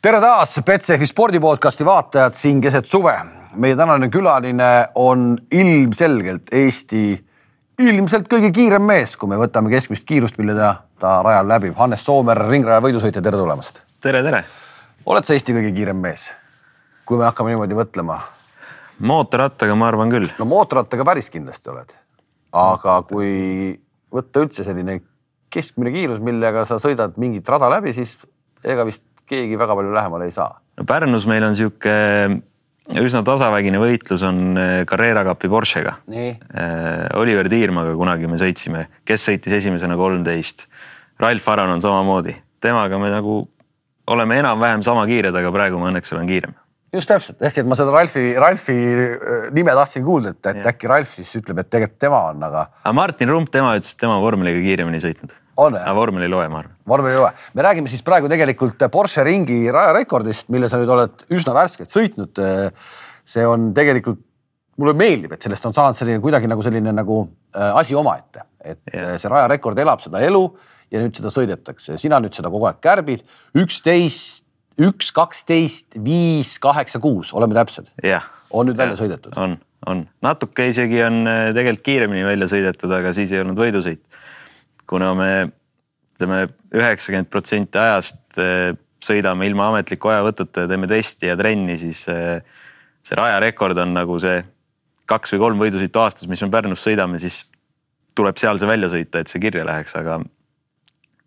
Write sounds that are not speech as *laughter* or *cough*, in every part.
tere taas, Betsafe spordipodcasti vaatajad siin keset suve. meie tänane külaline on ilmselgelt Eesti ilmselt kõige kiirem mees, kui me võtame keskmist kiirust, mille ta, ta rajal läbib. Hannes Soomer, ringraja võidusõitja, tere tulemast. tere, tere. oled sa Eesti kõige kiirem mees? kui me hakkame niimoodi mõtlema. mootorrattaga ma arvan küll. no mootorrattaga päris kindlasti oled. aga kui võtta üldse selline keskmine kiirus, millega sa sõidad mingit rada läbi, siis ega vist keegi väga palju lähemale ei saa. no Pärnus meil on sihuke üsna tasavägine võitlus on eh, Carrera Cupi Porschega. Oliver Tiirmaga kunagi me sõitsime, kes sõitis esimesena kolmteist. Ralf Aron on samamoodi, temaga me nagu oleme enam-vähem sama kiired, aga praegu ma õnneks olen kiirem just täpselt, ehk et ma seda Ralfi, Ralfi äh, nime tahtsin kuulda, et, et äkki Ralf siis ütleb, et tegelikult tema on, aga. aga Martin Rump, tema ütles, et tema vormeliga kiiremini sõitnud. aga vormel ei loe, ma arvan. vormel ei loe, me räägime siis praegu tegelikult Porsche ringi rajarekordist, mille sa nüüd oled üsna värskelt sõitnud. see on tegelikult, mulle meeldib, et sellest on saanud selline kuidagi nagu selline nagu äh, asi omaette, et yeah. see rajarekord elab seda elu ja nüüd seda sõidetakse, sina nüüd seda kogu aeg kärbid, üksteist üks, kaksteist, viis, kaheksa, kuus, oleme täpsed. on nüüd välja sõidetud? on, on natuke isegi on äh, tegelikult kiiremini välja sõidetud, aga siis ei olnud võidusõit. kuna me ütleme üheksakümmend protsenti ajast äh, sõidame ilma ametliku ajavõtuta ja teeme testi ja trenni, siis äh, see rajarekord on nagu see kaks või kolm võidusõitu aastas, mis me Pärnus sõidame, siis tuleb seal see välja sõita, et see kirja läheks, aga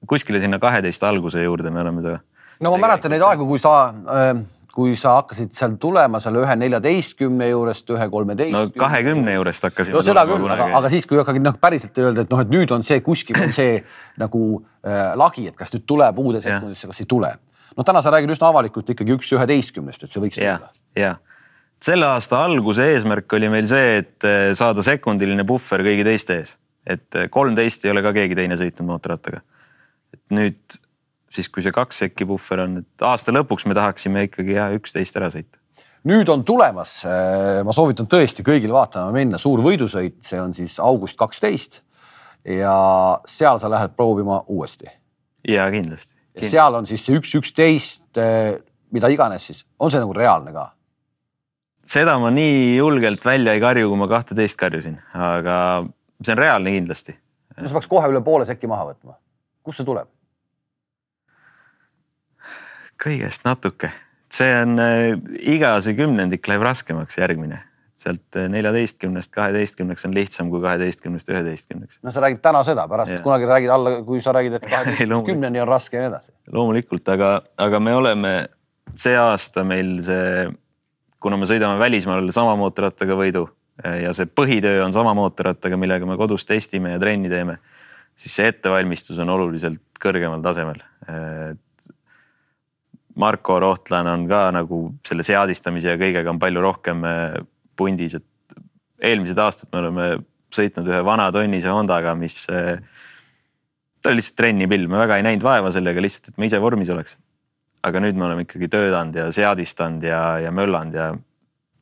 kuskile sinna kaheteist alguse juurde me oleme ta no ma mäletan neid aegu, kui sa äh, kui sa hakkasid seal tulema seal ühe neljateistkümne juurest ühe kolmeteist. no kahekümne juurest hakkasime. no seda küll, aga, aga siis, kui ikkagi noh, päriselt öelda, et noh, et nüüd on see kuskil on see *clears throat* nagu äh, lagi, et kas nüüd tuleb uude sekundisse, kas ei tule. noh, täna sa räägid üsna avalikult ikkagi üks üheteistkümnest, et see võiks ja, tulla. jah, selle aasta alguse eesmärk oli meil see, et äh, saada sekundiline puhver kõigi teiste ees, et äh, kolmteist ei ole ka keegi teine sõitnud mootorrattaga. et nüüd siis kui see kaks sekki puhver on, et aasta lõpuks me tahaksime ikkagi jah, üksteist ära sõita. nüüd on tulemas, äh, ma soovitan tõesti kõigil vaatama minna, suur võidusõit, see on siis august kaksteist. ja seal sa lähed proovima uuesti. ja kindlasti, kindlasti.. seal on siis see üks, üksteist, äh, mida iganes siis, on see nagu reaalne ka? seda ma nii julgelt välja ei karju, kui ma kahteteist karjusin, aga see on reaalne kindlasti. no sa peaks kohe üle poole sekki maha võtma. kust see tuleb? Kõigest natuke, see on äh, iga see kümnendik läheb raskemaks, järgmine sealt äh, neljateistkümnest kaheteistkümneks on lihtsam kui kaheteistkümnest üheteistkümneks. no sa räägid täna seda, pärast ja. kunagi räägid alla, kui sa räägid, et *laughs* kaheteistkümnest kümneni on raske ja nii edasi. loomulikult, aga, aga me oleme see aasta meil see, kuna me sõidame välismaal sama mootorrattaga võidu äh, ja see põhitöö on sama mootorrattaga, millega me kodus testime ja trenni teeme, siis see ettevalmistus on oluliselt kõrgemal tasemel. Marko Rohtlan on ka nagu selle seadistamise ja kõigega on palju rohkem äh, pundis, et eelmised aastad me oleme sõitnud ühe vana tonnise Hondaga, mis. Äh, ta oli lihtsalt trennipill, me väga ei näinud vaeva sellega lihtsalt, et me ise vormis oleks. aga nüüd me oleme ikkagi töötanud ja seadistanud ja, ja möllanud ja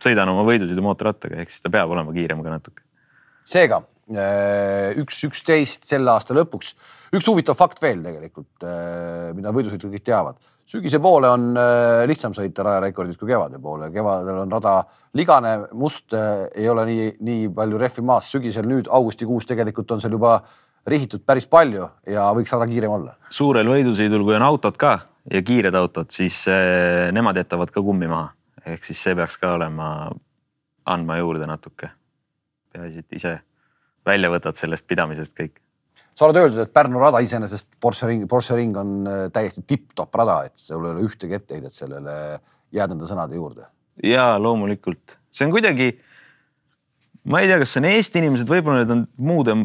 sõidan oma võidusõidu mootorrattaga, ehk siis ta peab olema kiirem ka natuke. seega äh, üks üksteist selle aasta lõpuks, üks huvitav fakt veel tegelikult, mida võidusõidu kõik teavad sügise poole on äh, lihtsam sõita rajarekordis kui kevade poole, kevadel on rada ligane, must, äh, ei ole nii, nii palju rehvi maas, sügisel nüüd augustikuus tegelikult on seal juba rihitud päris palju ja võiks rada kiirem olla. suurel võidusõidul, kui on autod ka ja kiired autod, siis äh, nemad jätavad ka kummi maha, ehk siis see peaks ka olema, andma juurde natuke. peaasi, et ise välja võtad sellest pidamisest kõik sa oled öeldud, et Pärnu rada iseenesest Porsche ring, Porsche ring on äh, täiesti tipp-topp rada, et sul ei ole ühtegi etteheidet sellele, jääd nende sõnade juurde. ja loomulikult, see on kuidagi, ma ei tea, kas see on Eesti inimesed, võib-olla need on muude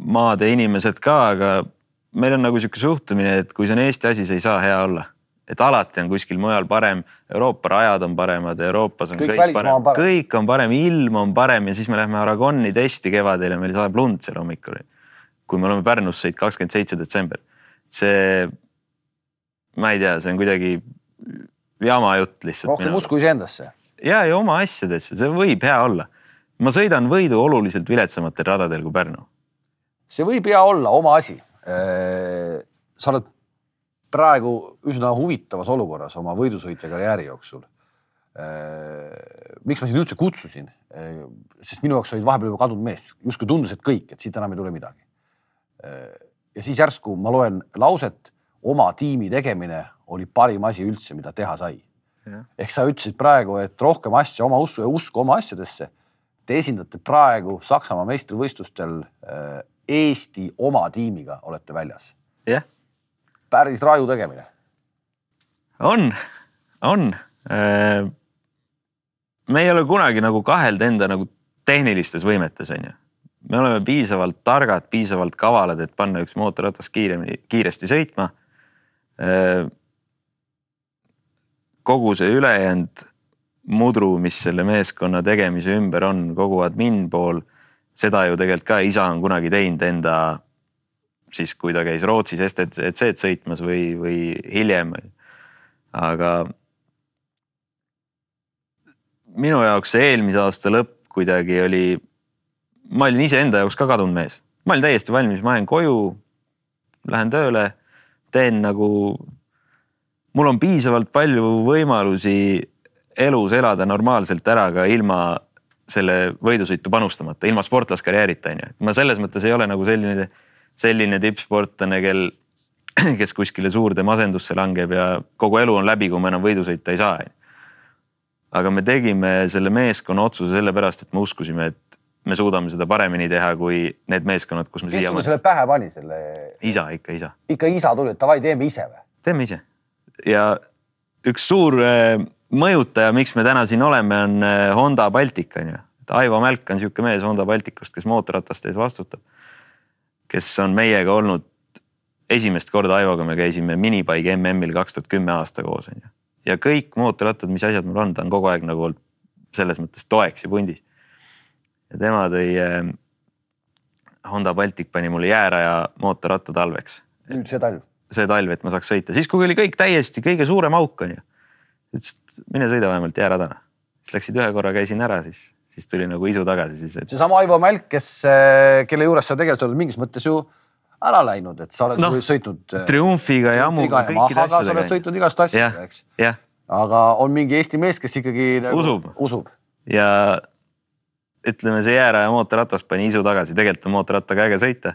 maade inimesed ka, aga meil on nagu sihuke suhtumine, et kui see on Eesti asi, see ei saa hea olla. et alati on kuskil mujal parem, Euroopa rajad on paremad, Euroopas on kõik, kõik parem, parem., kõik on parem, ilm on parem ja siis me lähme Aragoni testi kevadel ja meil sajab lund seal hommikul kui me oleme Pärnus sõit kakskümmend seitse detsember. see, ma ei tea, see on kuidagi jama jutt lihtsalt. rohkem usku iseendasse. ja, ja oma asjadesse, see võib hea olla. ma sõidan võidu oluliselt viletsamatel radadel kui Pärnu. see võib hea olla oma asi. Äh, sa oled praegu üsna huvitavas olukorras oma võidusõitja karjääri jooksul. miks ma sind üldse kutsusin? sest minu jaoks olid vahepeal juba kadunud mees, justkui tundus, et kõik, et siit enam ei tule midagi. Ja siis järsku ma loen lauset, oma tiimi tegemine oli parim asi üldse, mida teha sai. ehk sa ütlesid praegu, et rohkem asja oma usku ja usku oma asjadesse. Te esindate praegu Saksamaa meistrivõistlustel Eesti oma tiimiga olete väljas. jah. päris raju tegemine. on, on. me ei ole kunagi nagu kahelda enda nagu tehnilistes võimetes, on ju. Me oleme piisavalt targad, piisavalt kavalad, et panna üks mootorratas kiiremini, kiiresti sõitma. kogu see ülejäänud mudru, mis selle meeskonna tegemise ümber on, kogu admin pool seda ju tegelikult ka isa on kunagi teinud enda siis, kui ta käis Rootsis STC-d sõitmas või, või hiljem. aga minu jaoks see eelmise aasta lõpp kuidagi oli, ma olin iseenda jaoks ka kadunud mees, ma olin täiesti valmis, ma jään koju, lähen tööle, teen nagu, mul on piisavalt palju võimalusi elus elada normaalselt ära ka ilma selle võidusõitu panustamata, ilma sportlaskarjäärita on ju, ma selles mõttes ei ole nagu selline, selline tippsportlane, kel, kes kuskile suurde masendusse langeb ja kogu elu on läbi, kui ma enam võidu sõita ei saa. aga me tegime selle meeskonna otsuse sellepärast, et me uskusime, et me suudame seda paremini teha kui need meeskonnad, kus me siiamaani. selle pähe pani, selle? isa ikka, isa. ikka isa tuli, et davai, teeme ise või? teeme ise ja üks suur äh, mõjutaja, miks me täna siin oleme, on äh, Honda Baltic on ju. et Aivo Mälk on sihuke mees Honda Balticust, kes mootorrataste ees vastutab. kes on meiega olnud esimest korda Aivoga me käisime minibike MM-il kaks tuhat kümme aasta koos on ju. ja kõik mootorrattad, mis asjad mul on, ta on kogu aeg nagu olnud selles mõttes toeks ja pundis. Ja tema tõi äh,. Honda Baltic pani mulle jääraja mootorratta talveks. nüüd see talv? see talv, et ma saaks sõita, siis kui oli kõik täiesti kõige suurem auk on ju ütles, et mine sõida vähemalt jääradana. siis läksid ühe korra, käisin ära, siis, siis tuli nagu isu tagasi, siis. seesama Aivo Mälk, kes, eh, kelle juures sa tegelikult oled mingis mõttes ju ära läinud, et sa oled no, sõitnud. Eh, triumfiga ja ammuga kõikide asjadega. sa oled sõitnud igast asjadega, eks. aga on mingi Eesti mees, kes ikkagi nagu, usub, usub. ja ütleme, see jääraja mootorratas pani isu tagasi, tegelikult on mootorrattaga äge sõita.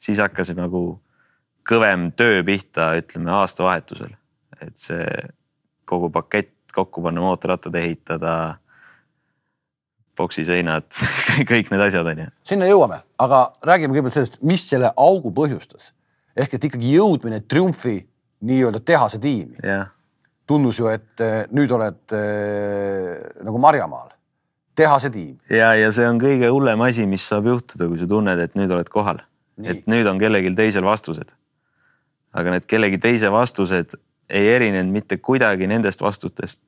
siis hakkas nagu kõvem töö pihta, ütleme aastavahetusel, et see kogu pakett kokku panna, mootorrattad ehitada, boksiseinad *laughs* kõik need asjad on ju. sinna jõuame, aga räägime kõigepealt sellest, mis selle augu põhjustas. ehk et ikkagi jõudmine triumfi nii-öelda tehase tiimi tundus ju, et eh, nüüd oled äh, nagu Marjamaal, tehase tiim. ja, ja see on kõige hullem asi, mis saab juhtuda, kui sa tunned, et nüüd oled kohal. et nüüd on kellelgi teisel vastused. aga need kellegi teise vastused ei erinenud mitte kuidagi nendest vastustest,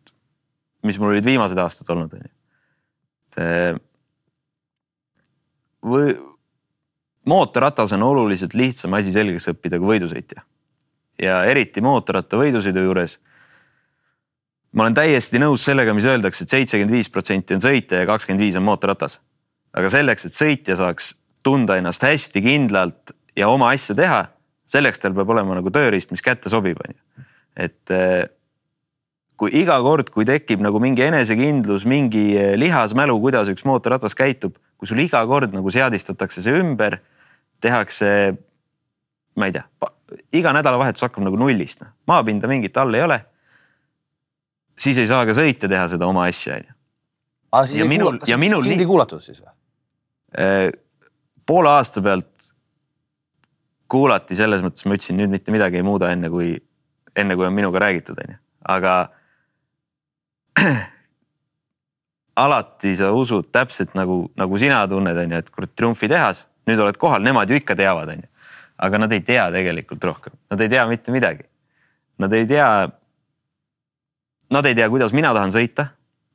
mis mul olid viimased aastad olnud, on ju. et või mootorratas on oluliselt lihtsam asi selgeks õppida kui võidusõitja. ja eriti mootorratta võidusõidu juures. Ma olen täiesti nõus sellega, mis öeldakse et, et seitsekümmend viis protsenti on sõitja ja kakskümmend viis on mootorratas. aga selleks, et sõitja saaks tunda ennast hästi kindlalt ja oma asja teha, selleks tal peab olema nagu tööriist, mis kätte sobib, on ju et eh, kui iga kord, kui tekib nagu mingi enesekindlus, mingi eh, lihasmälu, kuidas üks mootorratas käitub, kui sul iga kord nagu seadistatakse see ümber, tehakse, ma ei tea, iga nädalavahetus hakkab nagu nullist, noh, maapinda mingit all ei ole. Siis ei saa ka sõita teha seda oma asja, onju. ja minul, ja minul. sind ei kuulatud siis või? Eh, poole aasta pealt kuulati selles mõttes, ma ütlesin nüüd mitte midagi ei muuda, enne kui enne kui on minuga räägitud, onju, aga *clears throat* alati sa usud täpselt nagu, nagu sina tunned, onju, et kurat triumfitehas, nüüd oled kohal, nemad ju ikka teavad, onju. aga nad ei tea tegelikult rohkem, nad ei tea mitte midagi. Nad ei tea. Nad ei tea, kuidas mina tahan sõita.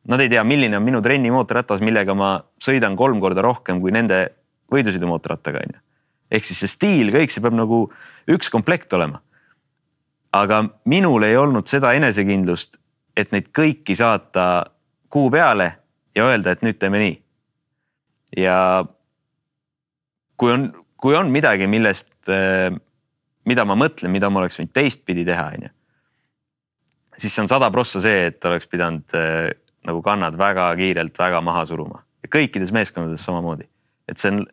Nad ei tea, milline on minu trennimootorratas, millega ma sõidan kolm korda rohkem kui nende võidusõidumootorrattaga onju. ehk siis see stiil, kõik see peab nagu üks komplekt olema aga minul ei olnud seda enesekindlust, et neid kõiki saata kuu peale ja öelda, et nüüd teeme nii. ja kui on, kui on midagi, millest, mida ma mõtlen, mida ma oleks võinud teistpidi teha, onju. Siis see on sada prossa see, et oleks pidanud äh, nagu kannad väga kiirelt väga maha suruma ja kõikides meeskondades samamoodi, et see on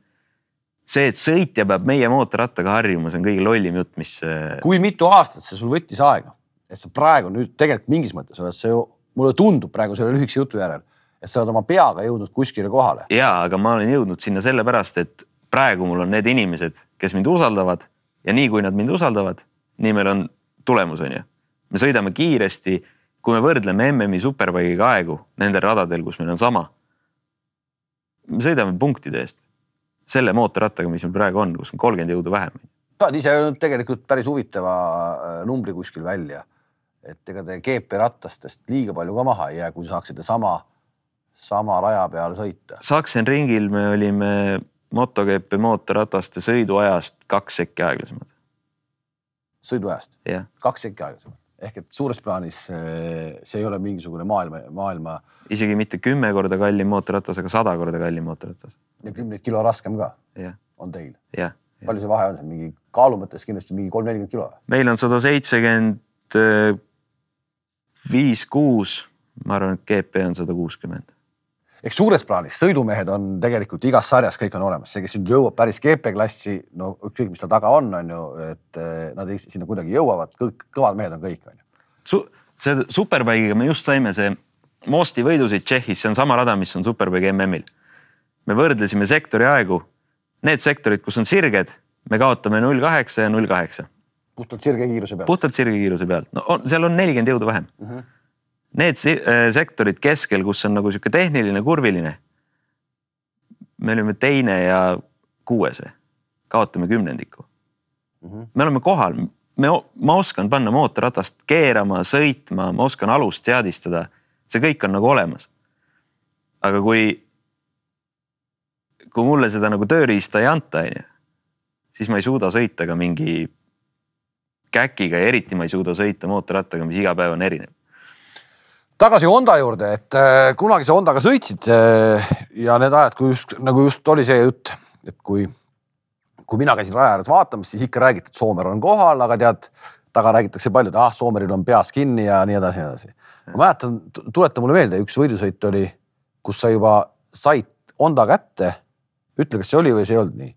see, et sõitja peab meie mootorrattaga harjuma, see on kõige lollim jutt, mis. äh, kui mitu aastat see sul võttis aega, et sa praegu nüüd tegelikult mingis mõttes oled sa ju, mulle tundub praegu selle lühikese jutu järel, et sa oled oma peaga jõudnud kuskile kohale. ja, aga ma olen jõudnud sinna sellepärast, et praegu mul on need inimesed, kes mind usaldavad ja nii kui nad mind usaldavad, nii meil on tulemus, on ju. Me sõidame kiiresti, kui me võrdleme MM-i superbike'iga aegu nendel radadel, kus meil on sama. me sõidame punktide eest selle mootorrattaga, mis meil praegu on, kus on kolmkümmend jõudu vähem. sa oled ise tegelikult päris huvitava äh, numbri kuskil välja. et ega te GP ratastest liiga palju ka maha ei jää, kui saaksite sama, sama raja peal sõita. Sachsenringil me olime MotoGP mootorrataste sõiduajast kaks sekki aeglasemad. sõiduajast, kaks sekki aeglasemalt ehk et suures plaanis äh, see ei ole mingisugune maailma, maailma isegi mitte kümme korda kallim mootorratas, aga sada korda kallim mootorratas. ja kümneid kilo raskem ka jah, on teil. jah. palju see vahe on, see mingi kaalu mõttes kindlasti mingi kolm-nelikümmend kilo? meil on sada seitsekümmend viis, kuus, ma arvan, et GP on sada kuuskümmend. Eks suures plaanis sõidumehed on tegelikult igas sarjas, kõik on olemas, see, kes nüüd jõuab päris GP klassi, no ükskõik, mis seal taga on, on ju, et eh, nad sinna kuidagi jõuavad, kõik kõvad mehed on kõik, on ju. Su-, see Superbike'iga me just saime see Mosti võidusõit Tšehhis, see on sama rada, mis on Superbike MM-il. me võrdlesime sektori aegu. Need sektorid, kus on sirged, me kaotame null kaheksa ja null kaheksa, puhtalt sirge kiiruse peal. puhtalt sirge kiiruse pealt. no on, seal on nelikümmend jõudu vähem mm. -hmm. Need äh, sektorid keskel, kus on nagu sihuke tehniline, kurviline. me olime teine ja kuues või, kaotame kümnendiku Mhm. me oleme kohal, me, ma oskan panna mootorratast keerama, sõitma, ma oskan alust seadistada, see kõik on nagu olemas. aga kui, kui mulle seda nagu tööriista ei anta, onju, siis ma ei suuda sõita ka mingi käkiga ja eriti ma ei suuda sõita mootorrattaga, mis iga päev on erinev. Tagasi Honda juurde, et äh, kunagi sa Hondaga sõitsid äh, ja need ajad, kui just nagu just oli see jutt, et kui, kui mina käisin raja ääres vaatamas, siis ikka räägiti, et Soomer on kohal, aga tead, taga räägitakse palju, et ah, Soomeril on peas kinni ja nii edasi, nii edasi. ma mäletan, tuleta mulle meelde, üks võidusõit oli, kus sa juba said Honda kätte. ütle, kas see oli või see ei olnud nii?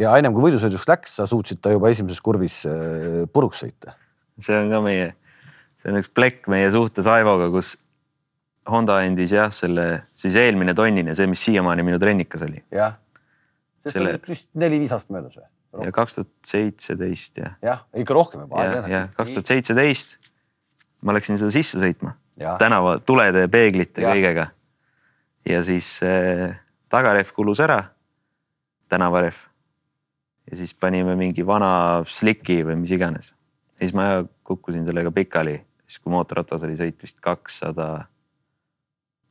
ja ennem kui võidusõiduks läks, sa suutsid ta juba esimeses kurvis äh, puruks sõita. see on ka meie, see on üks plekk meie suhtes Aivoga, kus Honda andis jah, selle siis eelmine tonnine, see, mis siiamaani minu trennikas oli jah. sest Selle- Selle... vist neli-viis aastat möödas või? ja kaks tuhat seitseteist ja, jah, ikka rohkem juba. ja, ja kaks tuhat seitseteist ma läksin seda sisse sõitma Jah. tänava tulede, peeglite, Jah. kõigega. ja siis äh, tagarehv kulus ära, tänavarehv. ja siis panime mingi vana sliki või mis iganes. ja siis ma kukkusin sellega pikali, siis kui mootorratas oli sõit vist kakssada,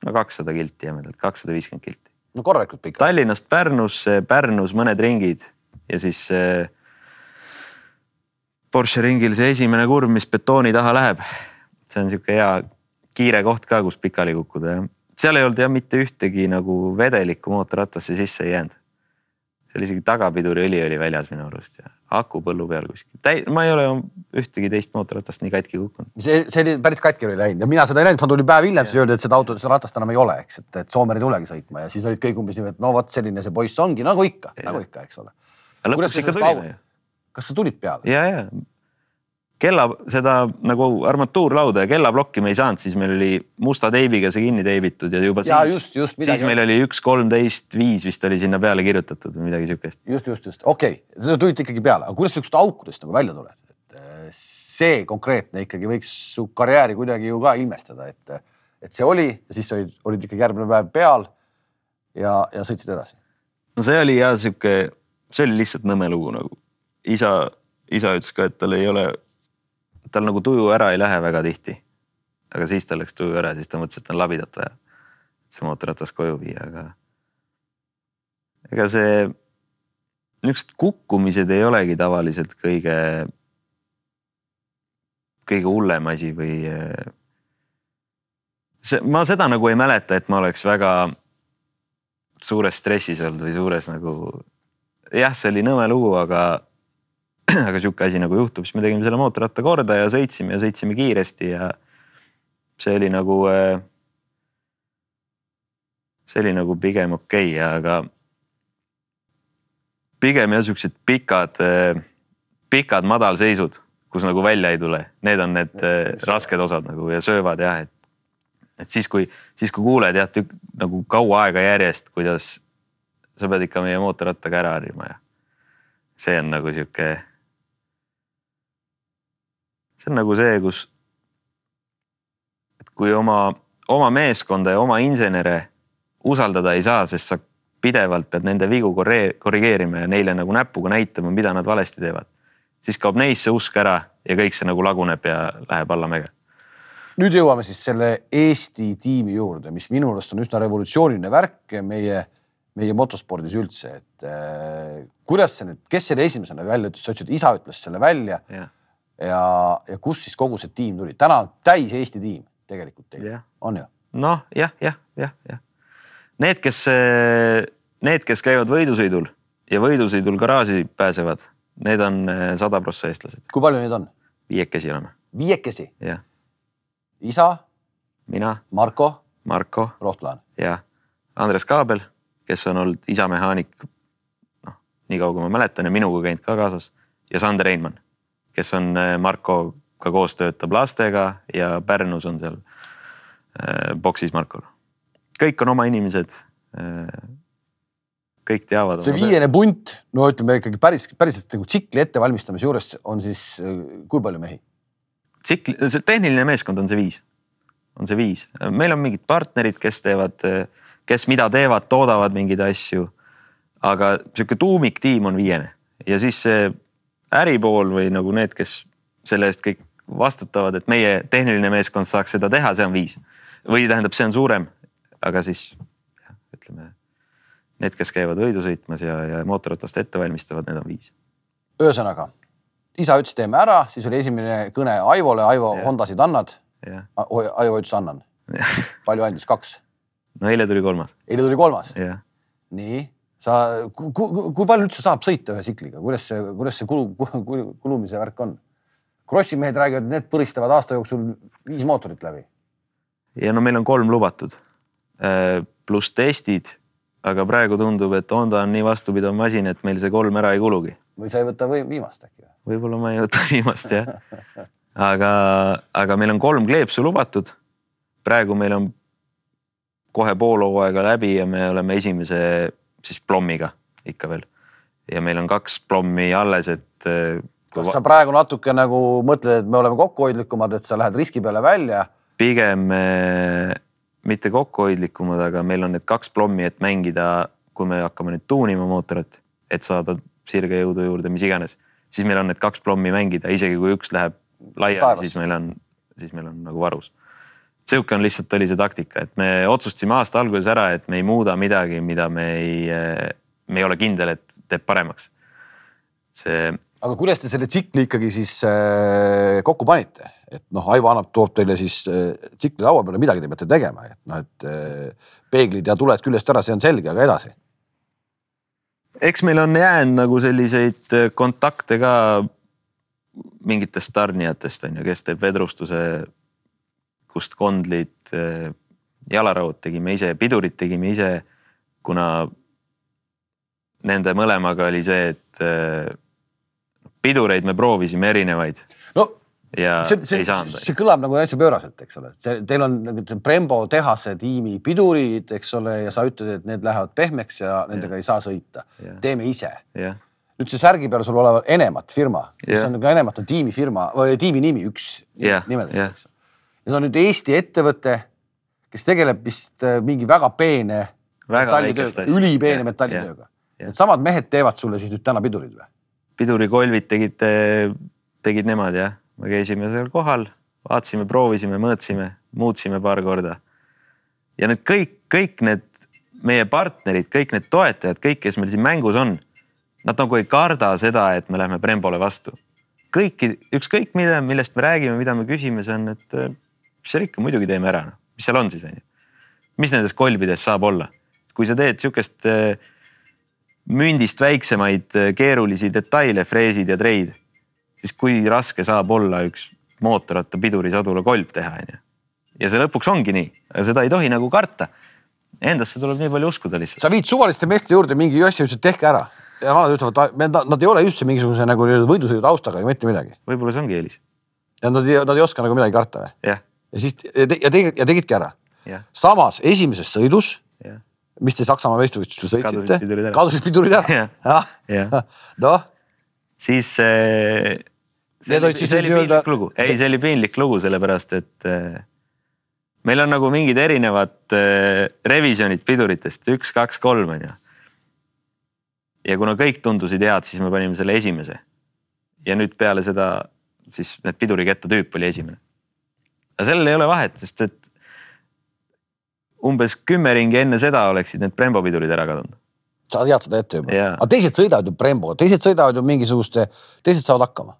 no kakssada kilti jämedalt, kakssada viiskümmend kilti. no korralikult pikk. Tallinnast Pärnusse, Pärnus mõned ringid ja siis äh, Porsche ringil see esimene kurv, mis betooni taha läheb. see on sihuke hea kiire koht ka, kus pikali kukkuda ja seal ei olnud jah mitte ühtegi nagu vedelikku mootorratasse sisse ei jäänud. Seal isegi tagapiduriõli oli väljas minu arust ja aku põllu peal kuskil. ma ei ole ühtegi teist mootorratast nii katki kukkunud. see, see oli päris katki oli läinud ja mina seda ei näinud, ma tulin päev hiljem, siis öeldi, et seda autot, seda ratast enam ei ole, eks, et, et Soomer ei tulegi sõitma ja siis olid kõik umbes nii, et no vot selline see poiss ongi nagu ikka, nagu ikka, eks ole. aga lõpuks ikka tulime ju. kas sa tulid peale? ja, ja kella seda nagu armatuurlauda ja kellaplokki me ei saanud, siis meil oli musta teibiga see kinni teibitud ja juba Jaa, siis, just, just, siis meil oli üks kolmteist viis vist oli sinna peale kirjutatud või midagi siukest. just, just, just, okei okay., sa tulid ikkagi peale, aga kuidas sihukest aukudest nagu välja tuled? et eh, see konkreetne ikkagi võiks su karjääri kuidagi ju ka ilmestada, et, et see oli ja siis olid, olid ikkagi järgmine päev peal ja, ja sõitsid edasi. no see oli jah sihuke, see oli lihtsalt nõme lugu nagu. isa, isa ütles ka, et tal ei ole, tal nagu tuju ära ei lähe väga tihti. aga siis tal läks tuju ära, siis ta mõtles, et on labidat vaja. see mootorratas koju viia, aga ega see, niisugused kukkumised ei olegi tavaliselt kõige, kõige hullem asi või. see, ma seda nagu ei mäleta, et ma oleks väga suures stressis olnud või suures nagu. jah, see oli nõme lugu, aga *clears throat* aga sihuke asi nagu juhtub, siis me tegime selle mootorratta korda ja sõitsime ja sõitsime kiiresti ja see oli nagu, äh, see oli nagu pigem okei okay,, aga pigem jah, siuksed pikad, äh, pikad madalseisud, kus nagu välja ei tule, need on need äh, rasked osad nagu ja söövad jah, et et siis, kui, siis kui kuuled jah, nagu kaua aega järjest, kuidas sa pead ikka meie mootorrattaga ära harjuma ja see on nagu sihuke. See on nagu see, kus, et kui oma, oma meeskonda ja oma insenere usaldada ei saa, sest sa pidevalt pead nende vigu korrigeerima ja neile nagu näpuga näitama, mida nad valesti teevad, siis kaob neisse usk ära ja kõik see nagu laguneb ja läheb allamäge nüüd jõuame siis selle Eesti tiimi juurde, mis minu arust on üsna revolutsiooniline värk meie, meie motospordis üldse, et äh, kuidas see nüüd, kes selle esimesena välja ütles, sa ütlesid, isa ütles selle välja. Ja, ja, kust siis kogu see tiim tuli, täna on täis Eesti tiim tegelikult teil, on ju? noh, jah, jah, jah, jah. Need, kes, need, kes käivad võidusõidul ja võidusõidul garaaži pääsevad, need on äh, sada prossa eestlased. kui palju neid on? viiekesi oleme. viiekesi? jah isa. mina. Marko. Marko. Rohtlaan. jah, Andres Kaabel, kes on olnud isamehaanik, noh, nii kaua kui ma mäletan ja minuga käinud ka kaasas ja Sander Einmann, kes on äh, Markoga koos töötab lastega ja Pärnus on seal äh, boksis Markol. kõik on oma inimesed äh, kõik teavad. see viiene punt, no ütleme ikkagi päris, päriselt nagu tsikli ettevalmistamise juures on siis kui palju mehi? tsikli, see tehniline meeskond on see viis, on see viis, meil on mingid partnerid, kes teevad, kes mida teevad, toodavad mingeid asju. aga sihuke tuumiktiim on viiene ja siis see äripool või nagu need, kes selle eest kõik vastutavad, et meie tehniline meeskond saaks seda teha, see on viis. või tähendab, see on suurem, aga siis ütleme, need, kes käivad võidu sõitmas ja, ja mootorratast ette valmistavad, need on viis. ühesõnaga isa ütles, teeme ära, siis oli esimene kõne Aivole, Aivo yeah., Hondasid annad? Aivo ütles, annan palju andis, kaks? no eile tuli kolmas. eile tuli kolmas nii, sa, kui palju üldse saab sõita ühe tsikliga, kuidas see, kuidas see kulu, kulu, kulumise värk on? Krossi mehed räägivad, need põristavad aasta jooksul viis mootorit läbi. ja no meil on kolm lubatud äh, pluss testid, aga praegu tundub, et Honda on nii vastupidav masin, et meil see kolm ära ei kulugi. või sa ei võta või viimast äkki? võib-olla ma ei võta *laughs* viimast jah. aga, aga meil on kolm kleepsu lubatud. praegu meil on kohe pool hooaega läbi ja me oleme esimese siis plommiga ikka veel. ja meil on kaks plommi alles, et. Eh, kas sa praegu natuke nagu mõtled, et me oleme kokkuhoidlikumad, et sa lähed riski peale välja? pigem eh, mitte kokkuhoidlikumad, aga meil on need kaks plommi, et mängida, kui me hakkame nüüd tuunima mootorit, et saada sirgejõudu juurde, mis iganes siis meil on need kaks plommi mängida, isegi kui üks läheb laiali, siis meil on, siis meil on nagu varus. Sihuke on lihtsalt oli see taktika, et me otsustasime aasta alguses ära, et me ei muuda midagi, mida me ei, me ei ole kindel, et teeb paremaks. see. aga kuidas te selle tsikli ikkagi siis äh, kokku panite, et noh, Aivo annab, toob teile siis äh, tsikli laua peale, midagi te peate tegema, et noh, et äh, peeglid ja tuled küljest ära, see on selge, aga edasi eks meil on jäänud nagu selliseid kontakte ka mingitest tarnijatest on ju, kes teeb vedrustuse, kust kondlid, äh, jalaraud tegime ise, pidurid tegime ise, kuna nende mõlemaga oli see, et äh, pidureid me proovisime erinevaid. no ja see, see, ei saanud. see kõlab nagu täitsa pööraselt, eks ole, see, teil on nagu Brembo tehase tiimi pidurid, eks ole, ja sa ütled, et need lähevad pehmeks ja nendega ja. ei saa sõita. teeme ise. nüüd see särgi peal sul olev Enemat firma, mis on ka Enemat on tiimifirma või tiimi nimi, üks nimedest, eks. Need on nüüd Eesti ettevõte, kes tegeleb vist äh, mingi väga peene metallitööga, ülipeene metallitööga. Needsamad mehed teevad sulle siis nüüd täna pidurid või? pidurikolvid tegid, tegid nemad jah me käisime seal kohal, vaatasime, proovisime, mõõtsime, muutsime paar korda. ja need kõik, kõik need meie partnerid, kõik need toetajad, kõik, kes meil siin mängus on, nad nagu ei karda seda, et me läheme Brembole vastu. kõiki, ükskõik mida, millest me räägime, mida me küsime, see on, et mis seal ikka, muidugi teeme ära, noh, mis seal on siis on ju. mis nendest kolbides saab olla, kui sa teed sihukest mündist väiksemaid keerulisi detaile, freesid ja treid siis kui raske saab olla üks mootorrattapidurisõdula kolb teha, onju. ja see lõpuks ongi nii, seda ei tohi nagu karta. Endasse tuleb nii palju uskuda lihtsalt. sa viid suvaliste meeste juurde mingi asja, ütlesid tehke ära ja vanad ütlevad, nad ei ole üldse mingisuguse nagu võidusõidu taustaga, mitte midagi. võib-olla see ongi eelis. ja nad ei, nad ei oska nagu midagi karta või? jah. Ja siis ja, te, ja tegid ja tegidki ära. samas esimeses sõidus, mis te Saksamaa meistrivõistlustel sõitsite, kadusid pidurid ära. *laughs* noh. siis äh, see oli, see oli piinlik lugu, ei, see oli piinlik lugu, sellepärast et äh, meil on nagu mingid erinevad äh, revisjonid piduritest, üks, kaks, kolm on ju. ja kuna kõik tundusid head, siis me panime selle esimese. ja nüüd peale seda siis need piduriketta tüüp oli esimene. Aga sellel ei ole vahet, sest et umbes kümme ringi enne seda oleksid need Brembo pidurid ära kadunud. sa tead seda ette juba, aga teised sõidavad ju Brembo, teised sõidavad ju mingisuguste, teised saavad hakkama.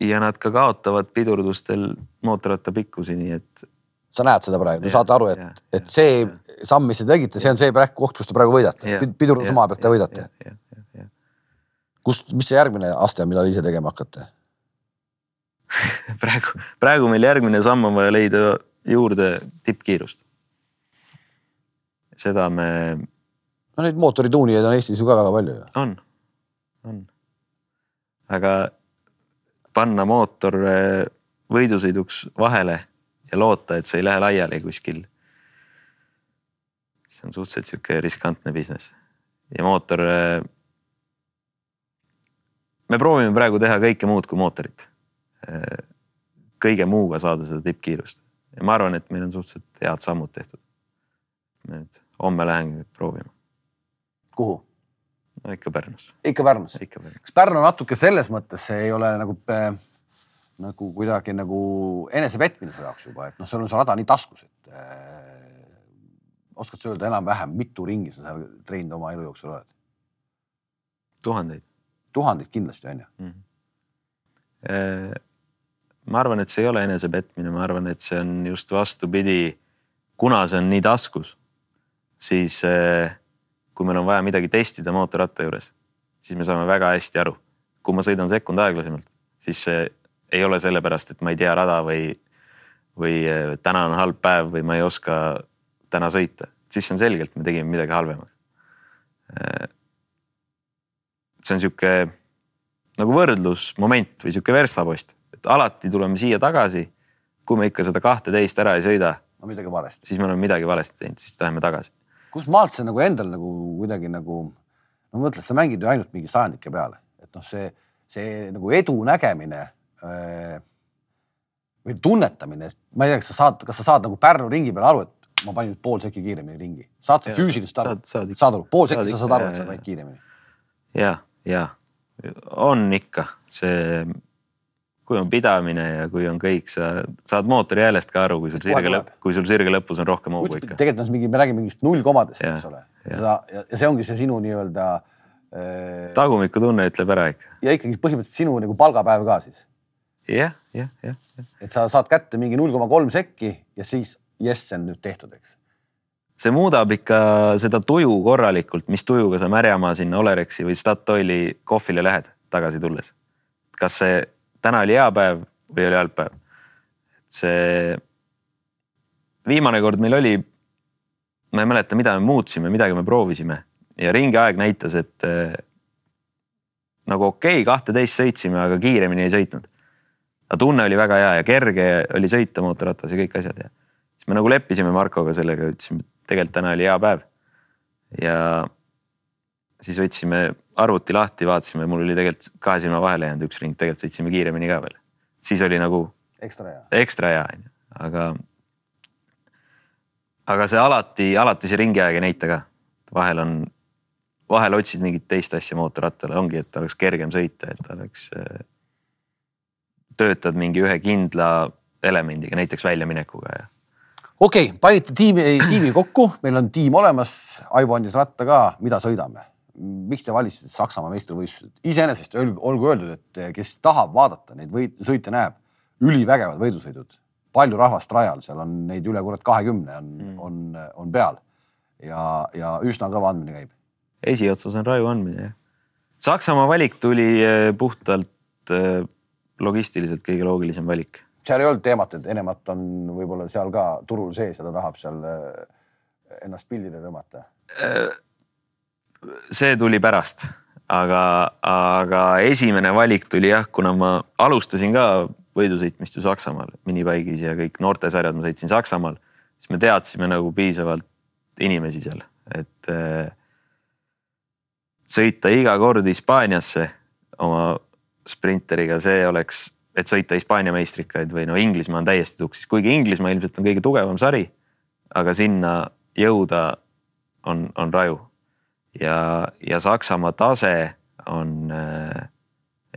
ja nad ka kaotavad pidurdustel mootorratta pikkusi, nii et. sa näed seda praegu, te saate aru, et, et see ja. samm, mis te tegite, see on see praegu koht, kus te praegu võidate, pidurdusmaa pealt te võidate. kust, mis see järgmine aste on, mida te ise tegema hakkate *laughs* praegu, praegu meil järgmine samm on vaja leida juurde tippkiirust seda me. no neid mootorituunijaid on Eestis ju ka väga palju ju. on, on. aga panna mootor eh, võidusõiduks vahele ja loota, et see ei lähe laiali kuskil. see on suhteliselt sihuke riskantne business ja mootor. Eh, me proovime praegu teha kõike muud kui mootorit. Eh, kõige muuga saada seda tippkiirust ja ma arvan, et meil on suhteliselt head sammud tehtud. nüüd homme lähengi proovima. kuhu? no ikka Pärnusse. ikka Pärnusse? kas Pärnu natuke selles mõttes see ei ole nagu äh, nagu kuidagi nagu enesepetmine su jaoks juba, et noh, sul on see rada nii taskus, et äh, oskad sa öelda enam-vähem, mitu ringi sa seal treeninud oma elu jooksul oled? tuhandeid. tuhandeid kindlasti on ju mm. -hmm. Ma arvan, et see ei ole enesepetmine, ma arvan, et see on just vastupidi, kuna see on nii taskus siis eh, kui meil on vaja midagi testida mootorratta juures, siis me saame väga hästi aru. kui ma sõidan sekund aeglasemalt, siis see ei ole sellepärast, et ma ei tea rada või, või eh, täna on halb päev või ma ei oska täna sõita, siis on selgelt, me tegime midagi halvemaks. Eh, see on sihuke nagu võrdlusmoment või sihuke verstapost, et alati tuleme siia tagasi. kui me ikka seda kahteteist ära ei sõida. No,, midagi valesti, siis me oleme midagi valesti teinud, siis läheme tagasi. Kust maalt see nagu endal nagu kuidagi nagu, no mõtled, sa mängid ju ainult mingi sajandike peale, et noh, see, see nagu edu nägemine äh, või tunnetamine, ma ei tea, kas sa saad, kas sa saad nagu Pärnu ringi peal aru, et ma panin pool sekki kiiremini ringi, saad sa füüsilist aru, saad, saad aru, pool sekki sa saad aru, et sa panid kiiremini. ja, ja on ikka see kui on pidamine ja kui on kõik, sa saad mootori häälest ka aru, kui sul sirge lõpp, kui sul sirge lõpus on rohkem hoogu ikka. tegelikult on see mingi, me räägime mingist nullkomadest, eks ole. ja, ja, ja see ongi see sinu nii-öelda äh.... tagumikutunne ütleb ära ikka. ja ikkagi põhimõtteliselt sinu nagu palgapäev ka siis ja,. jah, jah, jah, et sa saad kätte mingi null koma kolm sekki ja siis jess, see on nüüd tehtud, eks. see muudab ikka seda tuju korralikult, mis tujuga sa märjamaa sinna Olerexi või Statoili kohvile lähed tagasi tulles. kas see täna oli hea päev või oli halb päev. see viimane kord meil oli, ma ei mäleta, mida me muutsime, midagi me proovisime ja ringiaeg näitas, et äh, nagu okei okay,, kahteteist sõitsime, aga kiiremini ei sõitnud. aga tunne oli väga hea ja kerge oli sõita mootorrattas ja kõik asjad ja siis me nagu leppisime Markoga sellega, ütlesime, et tegelikult täna oli hea päev. ja siis võtsime arvuti lahti, vaatasime, mul oli tegelikult kahe silma vahele jäänud üks ring, tegelikult sõitsime kiiremini ka veel. siis oli nagu. ekstra hea. ekstra hea on ju, aga. aga see alati, alati see ringiaeg ei näita ka. vahel on, vahel otsid mingit teist asja mootorrattale, ongi, et oleks kergem sõita, et oleks. töötad mingi ühe kindla elemendiga, näiteks väljaminekuga ja okei okay,, panite tiimi, tiimi kokku, meil on tiim olemas, Aivo andis ratta ka, mida sõidame miks te valisite Saksamaa meistrivõistlused? iseenesest olgu öeldud, et eh, kes tahab vaadata neid võit, sõite näeb, ülivägevad võidusõidud, palju rahvast rajal, seal on neid üle kurat kahekümne on mm., on, on peal ja, ja üsna kõva andmine käib. esiotsas on raju andmine jah. Saksamaa valik tuli eh, puhtalt äh, logistiliselt kõige loogilisem valik. seal ei olnud teemat, et Enemat on võib-olla seal ka turul sees ja ta tahab seal äh, ennast pildile tõmmata. See tuli pärast, aga, aga esimene valik tuli jah, kuna ma alustasin ka võidusõitmist ju Saksamaal, minipaigis ja kõik noortesarjad ma sõitsin Saksamaal, siis me teadsime nagu piisavalt inimesi seal, et äh, sõita iga kord Hispaaniasse oma sprinteriga, see oleks, et sõita Hispaania meistrikaid või no Inglismaa on täiesti tuksis, kuigi Inglismaa ilmselt on kõige tugevam sari. aga sinna jõuda on, on raju ja, ja Saksamaa tase on äh,,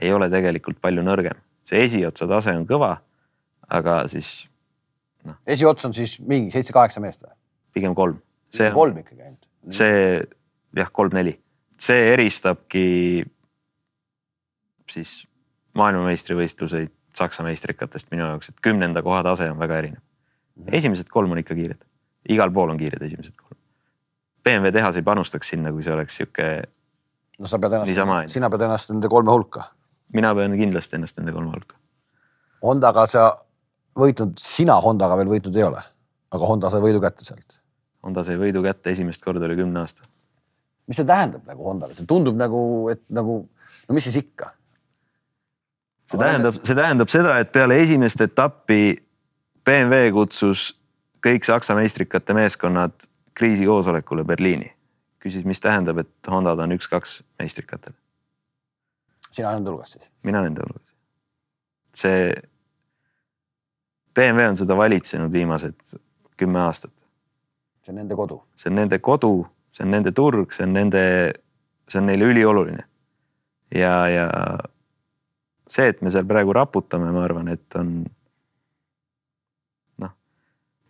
ei ole tegelikult palju nõrgem, see esiotsa tase on kõva, aga siis esiots on siis mingi seitse-kaheksa meest või? pigem kolm. see on, kolm ikkagi ainult. see jah, kolm-neli, see eristabki siis maailmameistrivõistluseid Saksa meistrikatest minu jaoks, et kümnenda koha tase on väga erinev. esimesed kolm on ikka kiired, igal pool on kiired esimesed kolm. BMW tehas ei panustaks sinna, kui see oleks sihuke, no sa pead ennast, sina pead ennast nende kolme hulka. mina pean kindlasti ennast nende kolme hulka. Hondaga sa võitnud, sina Hondaga veel võitnud ei ole, aga Honda sai võidu kätte sealt. Honda sai võidu kätte esimest korda üle kümne aasta. mis see tähendab nagu Hondale, see tundub nagu, et nagu, no mis siis ikka see tähendab, see tähendab seda, et peale esimest etappi BMW kutsus kõik Saksa meistrikate meeskonnad kriisikoosolekule Berliini. küsis, mis tähendab, et Hondad on üks-kaks meistrikatel. sina nende hulgas siis? mina nende hulgas. see, BMW on seda valitsenud viimased kümme aastat. see on nende kodu. see on nende kodu, see on nende turg, see on nende, see on neile ülioluline. ja, ja see, et me seal praegu raputame, ma arvan, et on noh,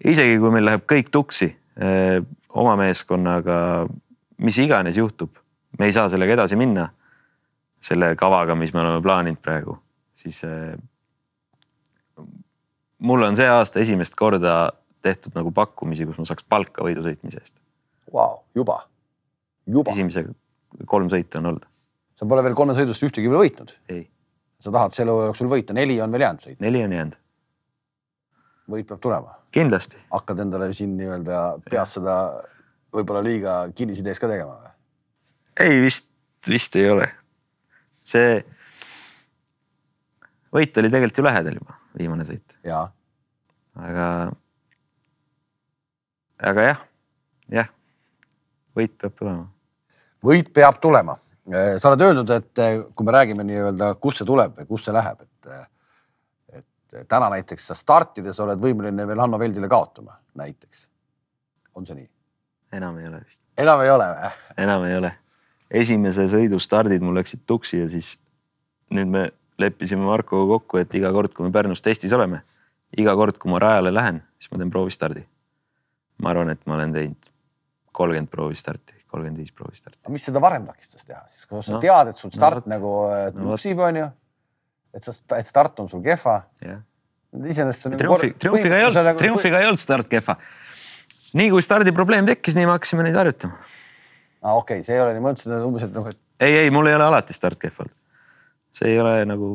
isegi kui meil läheb kõik tuksi oma meeskonnaga, mis iganes juhtub, me ei saa sellega edasi minna. selle kavaga, mis me oleme plaaninud praegu, siis öö, mul on see aasta esimest korda tehtud nagu pakkumisi, kus ma saaks palka võidu sõitmise eest. Vau, juba, juba. esimese kolm sõitu on olnud. sa pole veel kolme sõidust ühtegi veel võitnud? ei, sa tahad selle hooaja jooksul võita, neli on veel jäänud sõita, neli on jäänud, võit peab tulema. kindlasti hakkad endale siin nii-öelda peas seda võib-olla liiga kinnisidees ka tegema või? ei vist, vist ei ole. see võit oli tegelikult ju lähedal juba, viimane sõit, jaa, aga, aga jah, jah, võit peab tulema. võit peab tulema. sa oled öeldud, et eh, kui me räägime nii-öelda, kust see tuleb või kust see läheb, et, eh, et täna näiteks sa startides oled võimeline veel Hanno Veldile kaotama, näiteks. on see nii? enam ei ole vist, enam ei ole või? enam ei ole. esimese sõidu stardid mul läksid tuksi ja siis nüüd me leppisime Markoga kokku, et iga kord, kui me Pärnus testis oleme, iga kord, kui ma rajale lähen, siis ma teen proovistardi. ma arvan, et ma olen teinud kolmkümmend proovistarti, kolmkümmend viis proovistarti. mis seda varem takistas teha siis, kui sa No, tead, et sul no start nagu eh, No vot. tupsib, onju. Et sa, et start on sul kehva. jah iseenesest nagu triumfi, triumfiga ei olnud, triumfiga ei olnud start kehva. nii kui stardiprobleem tekkis, nii me hakkasime neid harjutama. aa ah, okei okay,, see ei ole nii, ma mõtlesin et umbes, et noh, et ei, ei, mul ei ole alati start kehv olnud. see ei ole nagu.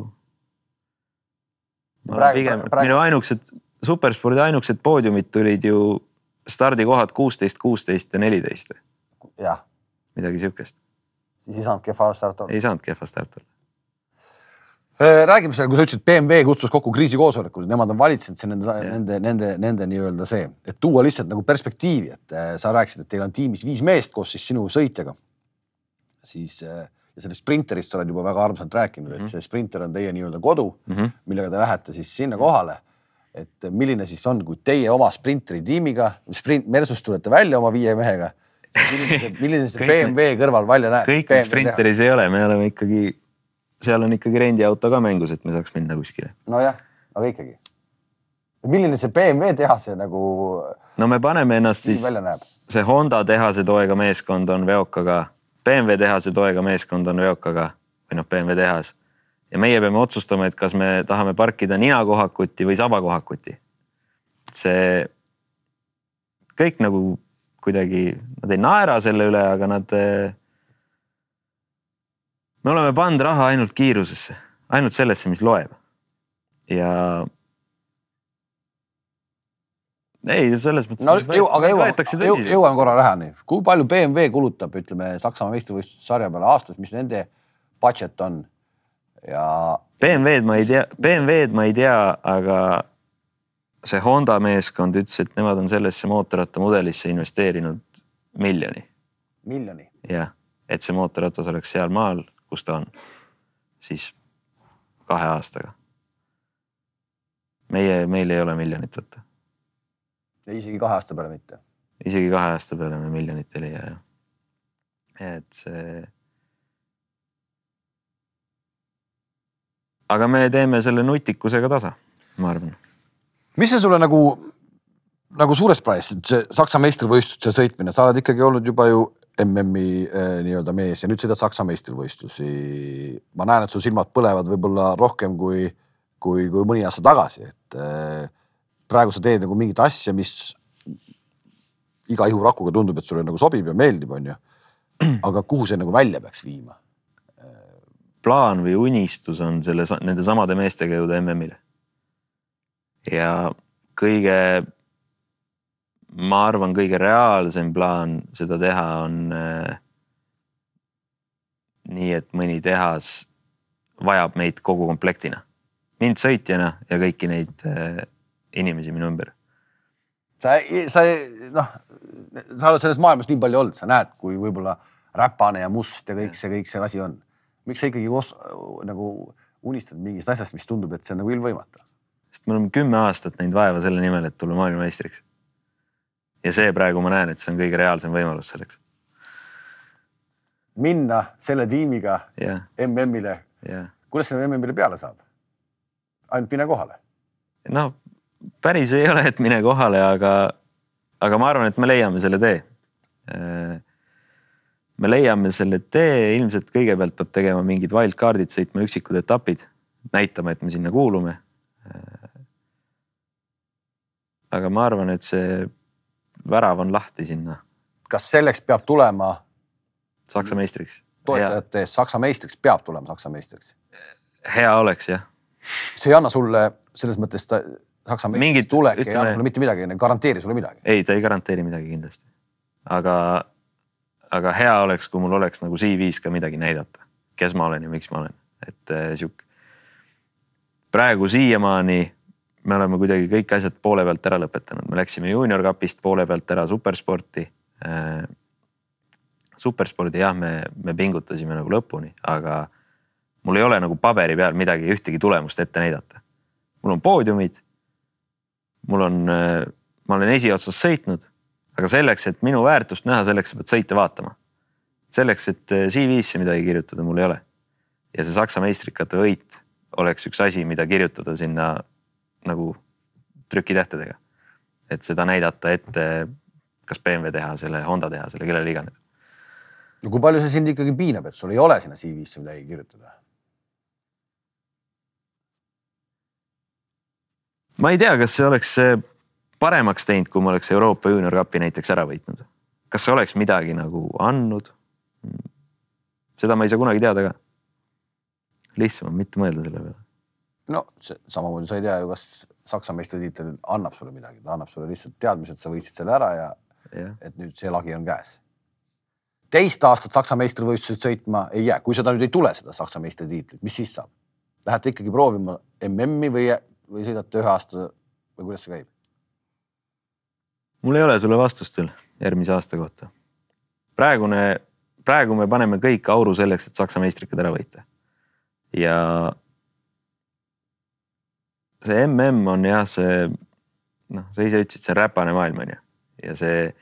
pigem praegu-, minu ainukesed superspordi ainukesed poodiumid tulid ju stardikohad kuusteist, kuusteist ja neliteist, jah, midagi sihukest. siis ei saanud kehva start olla. ei saanud kehva start olla. Räägime seal, kui sa ütlesid, BMW kutsus kokku kriisikoosolekud, nemad on valitsenud see nende, nende, nende, nende nii-öelda see, et tuua lihtsalt nagu perspektiivi, et eh, sa rääkisid, et teil on tiimis viis meest koos siis sinu sõitjaga. siis eh, ja sellest sprinterist sa oled juba väga armsalt rääkinud mm, -hmm. et see sprinter on teie nii-öelda kodu mm, Mhm. -hmm. millega te lähete siis sinna kohale. et milline siis on, kui teie oma sprinteri tiimiga, sprint, Mersus tulete välja oma viie mehega. milline see, milline see BMW kõrval välja näeb? kõik sprinteris ei ole, me oleme ikkagi, seal on ikkagi rendiauto ka mängus, et me saaks minna kuskile. nojah, aga ikkagi. milline see BMW tehase nagu no me paneme ennast siis see Honda tehase toega meeskond on veokaga, BMW tehase toega meeskond on veokaga või noh, BMW tehas. ja meie peame otsustama, et kas me tahame parkida ninakohakuti või sabakohakuti. see kõik nagu kuidagi, nad ei naera selle üle, aga nad. Me oleme pannud raha ainult kiirusesse, ainult sellesse, mis loeb. ja. ei, selles mõttes. no jõu, aga jõuame, jõuame korra rahani, kui palju BMW kulutab, ütleme Saksamaa meistrivõistlussarja peale aastas, mis nende budget on ja. BMW-d ma ei tea, BMW-d ma ei tea, aga see Honda meeskond ütles, et nemad on sellesse mootorrattamudelisse investeerinud miljoni. miljoni? jah, et see mootorratas oleks seal maal, kus ta on, siis kahe aastaga. meie, meil ei ole miljonit võtta. isegi kahe aasta peale mitte? isegi kahe aasta peale me miljonit ei leia jah. et see. aga me teeme selle nutikusega tasa, ma arvan mis see sulle nagu, nagu suures plaanis, see Saksa meistrivõistluste sõitmine, sa oled ikkagi olnud juba ju MM-i eh, nii-öelda mees ja nüüd sõidad Saksa meistrivõistlusi. ma näen, et su silmad põlevad võib-olla rohkem kui, kui, kui mõni aasta tagasi, et eh, praegu sa teed nagu mingit asja, mis iga ihurakuga tundub, et sulle nagu sobib ja meeldib, on ju. aga kuhu see nagu välja peaks viima? plaan või unistus on selle, nende samade meestega jõuda MM-ile ja kõige, ma arvan, kõige reaalsem plaan seda teha on äh, nii, et mõni tehas vajab meid kogu komplektina, mind sõitjana ja kõiki neid äh, inimesi minu ümber. sa, sa noh, sa oled selles maailmas nii palju olnud, sa näed, kui võib-olla räpane ja must ja kõik see, kõik see asi on. miks sa ikkagi os, nagu unistad mingist asjast, mis tundub, et see on nagu ilmvõimatu? sest me oleme kümme aastat näinud vaeva selle nimel, et tulla maailmameistriks. Ja see praegu ma näen, et see on kõige reaalsem võimalus selleks. minna selle tiimiga yeah. MM-ile yeah.. kuidas selle MM-ile peale saab? ainult mine kohale? no päris ei ole, et mine kohale, aga, aga ma arvan, et me leiame selle tee. me leiame selle tee, ilmselt kõigepealt peab tegema mingid wildcard'id, sõitma üksikud etapid, näitama, et me sinna kuulume aga ma arvan, et see värav on lahti sinna. kas selleks peab tulema? Saksa meistriks. toetajate eest Saksa meistriks, peab tulema Saksa meistriks? hea oleks jah. see ei anna sulle selles mõttes ta, Saksa meistriks tulek ei anna sulle mitte midagi, ei garanteeri sulle midagi. ei, ta ei garanteeri midagi kindlasti. aga, aga hea oleks, kui mul oleks nagu CV-s ka midagi näidata, kes ma olen ja miks ma olen, et äh, sihuke. praegu siiamaani me oleme kuidagi kõik asjad poole pealt ära lõpetanud, me läksime juunior cup'ist poole pealt ära supersporti. Äh, superspordi jah, me, me pingutasime nagu lõpuni, aga mul ei ole nagu paberi peal midagi, ühtegi tulemust ette näidata. mul on poodiumid. mul on, äh, ma olen esiotsas sõitnud, aga selleks, et minu väärtust näha, selleks sa pead sõite vaatama. selleks, et äh, CV-sse midagi kirjutada, mul ei ole. ja see Saksa meistrikate võit oleks üks asi, mida kirjutada sinna nagu trükitähtedega. et seda näidata ette kas BMW tehasele, Honda tehasele, kellele iganes. no kui palju see sind ikkagi piinab, et sul ei ole sinna CV-sse midagi kirjutada? ma ei tea, kas see oleks paremaks teinud, kui ma oleks Euroopa Junior Cupi näiteks ära võitnud. kas see oleks midagi nagu andnud? seda ma ei saa kunagi teada ka. lihtsam on mitte mõelda selle peale no samamoodi sa ei tea ju, kas Saksa meistritiitel annab sulle midagi, ta annab sulle lihtsalt teadmise, et sa võitsid selle ära ja, ja. et nüüd see lagi on käes. teist aastat Saksa meistrivõistlused sõitma ei jää, kui seda nüüd ei tule, seda Saksa meistritiitlit, mis siis saab? Lähete ikkagi proovima MM-i või, või sõidate ühe aasta või kuidas see käib? mul ei ole sulle vastust veel järgmise aasta kohta. praegune, praegu me paneme kõik auru selleks, et Saksa meistrikad ära võita. ja see mm on jah, see noh, sa ise ütlesid, see on räpane maailm on ju ja see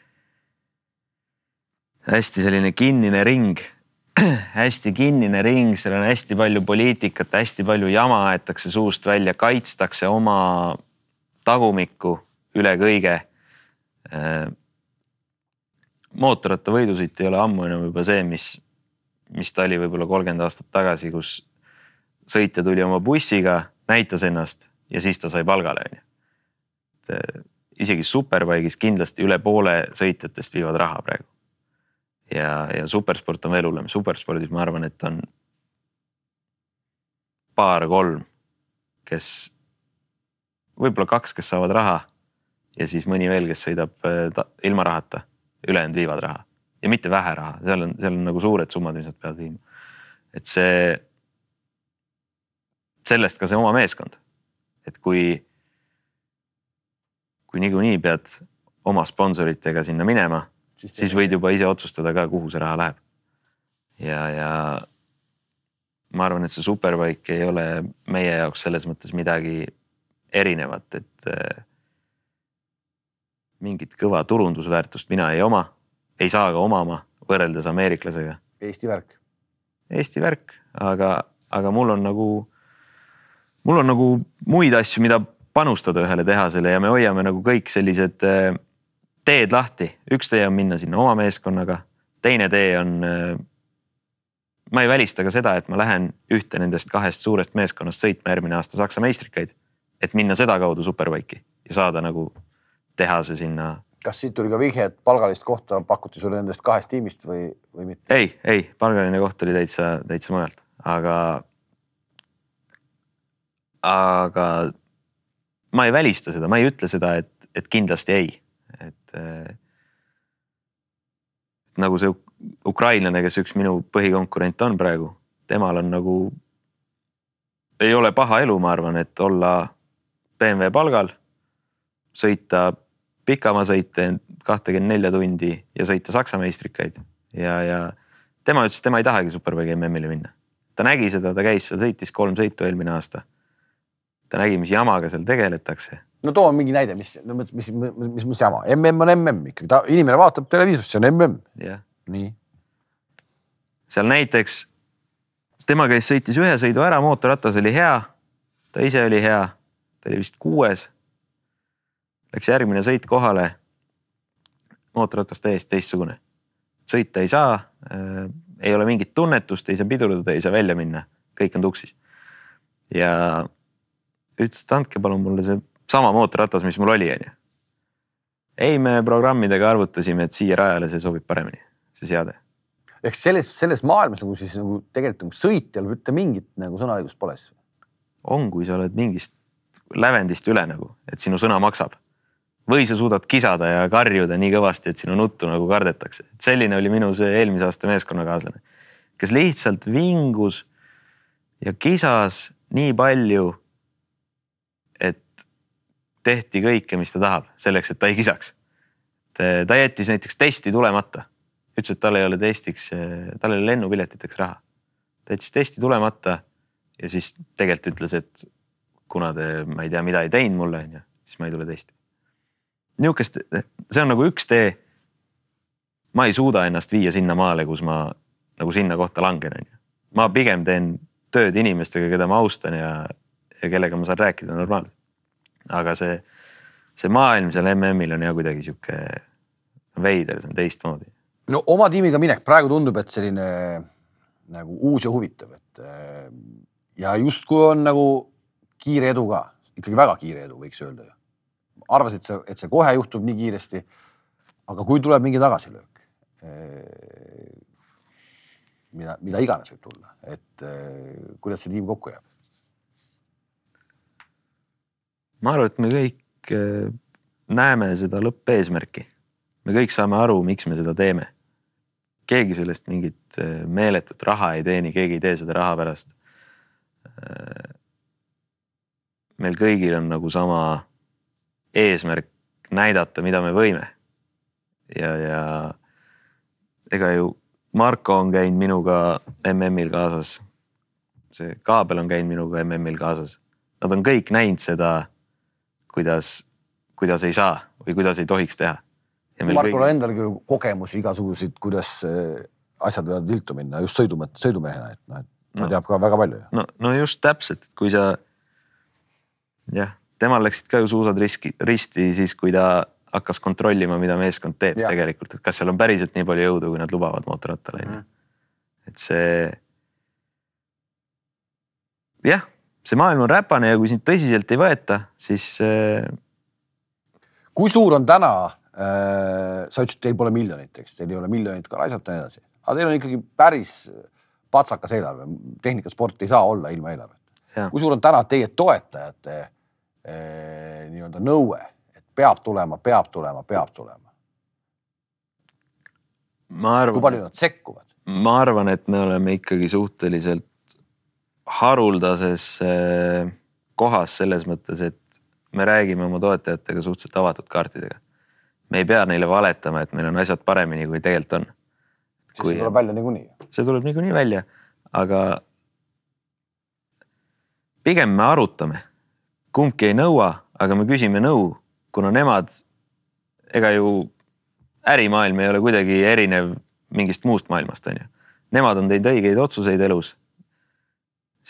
hästi selline kinnine ring. *clears throat* Hästi kinnine ring, seal on hästi palju poliitikat, hästi palju jama aetakse suust välja, kaitstakse oma tagumikku üle kõige. Äh, mootorratta võidusõit ei ole ammu enam juba see, mis, mis ta oli võib-olla kolmkümmend aastat tagasi, kus sõitja tuli oma bussiga, näitas ennast ja siis ta sai palgale, onju. et isegi superbike'is kindlasti üle poole sõitjatest viivad raha praegu. ja, ja supersport on veel hullem, superspordis ma arvan, et on paar-kolm, kes, võib-olla kaks, kes saavad raha ja siis mõni veel, kes sõidab äh, ta, ilma rahata, ülejäänud viivad raha ja mitte vähe raha, seal on, seal on nagu suured summad, mis nad peavad viima. et see, sellest ka see oma meeskond, et kui, kui niikuinii pead oma sponsoritega sinna minema, siis võid juba ise otsustada ka, kuhu see raha läheb. ja, ja ma arvan, et see superbike ei ole meie jaoks selles mõttes midagi erinevat, et äh, mingit kõva turundusväärtust mina ei oma, ei saa ka omama võrreldes ameeriklasega. Eesti värk. Eesti värk, aga, aga mul on nagu, mul on nagu muid asju, mida panustada ühele tehasele ja me hoiame nagu kõik sellised äh, teed lahti. üks tee on minna sinna oma meeskonnaga, teine tee on äh, ma ei välista ka seda, et ma lähen ühte nendest kahest suurest meeskonnast sõitma järgmine aasta Saksa meistrikaid, et minna sedakaudu superbike'i ja saada nagu teha see sinna. kas siit tuli ka vihje, et palgalist kohta pakuti sulle nendest kahest tiimist või, või mitte? ei, ei, palgaline koht oli täitsa, täitsa mujalt, aga, aga ma ei välista seda, ma ei ütle seda, et, et kindlasti ei, et äh, nagu see ukrainlane, kes üks minu põhikonkurent on praegu, temal on nagu, ei ole paha elu, ma arvan, et olla BMW palgal, sõita pikamaasõite kahtekümmend nelja tundi ja sõita Saksa meistrikaid ja, ja tema ütles, tema ei tahagi Superbike'i MM-ile minna. ta nägi seda, ta käis seal, sõitis kolm sõitu eelmine aasta. Ta nägi, mis jamaga seal tegeletakse. no too mingi näide, mis, mis, mis, mis, mis jama, MM on MM ikkagi, ta, inimene vaatab televiisorist, see on MM. nii seal näiteks tema käis, sõitis ühe sõidu ära, mootorratas oli hea, ta ise oli hea, ta oli vist kuues. Läks järgmine sõit kohale. mootorratas täiesti teistsugune, sõita ei saa äh,, ei ole mingit tunnetust, ei saa pidurdada, ei saa välja minna, kõik on tuksis. ja ütles, et andke palun mulle see sama mootorratas, mis mul oli, onju. ei, me programmidega arvutasime, et siia rajale see sobib paremini, see seade ehk selles, selles maailmas nagu siis nagu tegelikult nagu sõitjal mitte mingit nagu sõnaõigust pole siis? on, kui sa oled mingist lävendist üle nagu, et sinu sõna maksab. või sa suudad kisada ja karjuda nii kõvasti, et sinu nuttu nagu kardetakse. selline oli minu see eelmise aasta meeskonnakaaslane, kes lihtsalt vingus ja kisas nii palju, tehti kõike, mis ta tahab, selleks, et ta ei kisaks. ta jättis näiteks testi tulemata ütles, et tal ei ole testiks, tal ei ole lennupiletiteks raha. ta jättis testi tulemata ja siis tegelikult ütles, et kuna te, ma ei tea, mida ei teinud mulle, onju, siis ma ei tule testi. nihukest, see on nagu üks tee. ma ei suuda ennast viia sinnamaale, kus ma nagu sinna kohta langen, onju. ma pigem teen tööd inimestega, keda ma austan ja, ja kellega ma saan rääkida normaalselt. Aga see, see maailm seal MM-il on jah kuidagi sihuke veider, see on teistmoodi no oma tiimiga minek praegu tundub, et selline nagu uus ja huvitav, et äh, ja justkui on nagu kiire edu ka, ikkagi väga kiire edu, võiks öelda ju. arvasid sa, et see kohe juhtub nii kiiresti. aga kui tuleb mingi tagasilöök, äh, mida, mida iganes võib tulla, et äh, kuidas see tiim kokku jääb? Ma arvan, et me kõik näeme seda lõppeesmärki. me kõik saame aru, miks me seda teeme keegi sellest mingit äh, meeletut raha ei teeni, keegi ei tee seda raha pärast. Äh, meil kõigil on nagu sama eesmärk näidata, mida me võime. ja, ja ega ju Marko on käinud minuga MM-il kaasas. see Kaabel on käinud minuga MM-il kaasas. Nad on kõik näinud seda, kuidas, kuidas ei saa või kuidas ei tohiks teha Markol kõigi... endalgi ju kogemusi igasuguseid, kuidas eh, asjad võivad viltu minna just sõidu, sõidumehena, et noh, et ta no. teab ka väga palju. no, no just täpselt, kui sa jah, temal läksid ka ju suusad riski, risti siis, kui ta hakkas kontrollima, mida meeskond teeb ja. tegelikult, et kas seal on päriselt nii palju jõudu, kui nad lubavad mootorrattale onju mm.. et see. jah, see maailm on räpane ja kui sind tõsiselt ei võeta, siis. kui suur on täna Äh, sa ütlesid, teil pole miljonit, eks, teil ei ole miljonit ka raisata ja nii edasi, aga teil on ikkagi päris patsakas eelarve, tehnikasport ei saa olla ilma eelarveta. Kui suur on täna teie toetajate eh, nii-öelda nõue, et peab tulema, peab tulema, peab tulema? ma kui arvan palju, nad sekkuvad? ma arvan, et me oleme ikkagi suhteliselt haruldases eh, kohas selles mõttes, et me räägime oma toetajatega suhteliselt avatud kaartidega. me ei pea neile valetama, et meil on asjad paremini, kui tegelikult on. siis see tuleb välja niikuinii. see tuleb niikuinii välja, aga pigem me arutame, kumbki ei nõua, aga me küsime nõu, kuna nemad, ega ju ärimaailm ei ole kuidagi erinev mingist muust maailmast, onju. Nemad on teinud õigeid otsuseid elus.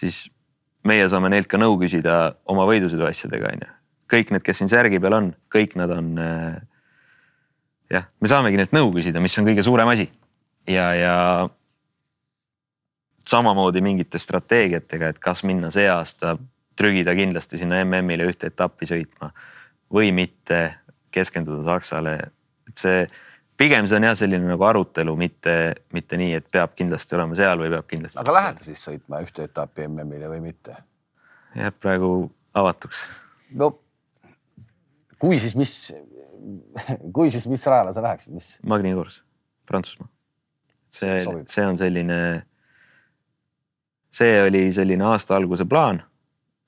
Siis meie saame neilt ka nõu küsida oma võidusõidu asjadega, onju. kõik need, kes siin särgi peal on, kõik nad on äh, jah, me saamegi neilt nõu küsida, mis on kõige suurem asi ja, ja samamoodi mingite strateegiatega, et kas minna see aasta, trügida kindlasti sinna MM-ile ühte etappi sõitma või mitte keskenduda Saksale, et see pigem see on jah, selline nagu arutelu, mitte, mitte nii, et peab kindlasti olema seal või peab kindlasti. aga lähete siis sõitma ühte etappi MM-ile või mitte? jääb praegu avatuks. no kui siis, mis, kui siis, mis rajale sa läheksid, mis? Magni Cours, Prantsusmaa. see see on selline, see oli selline aasta alguse plaan,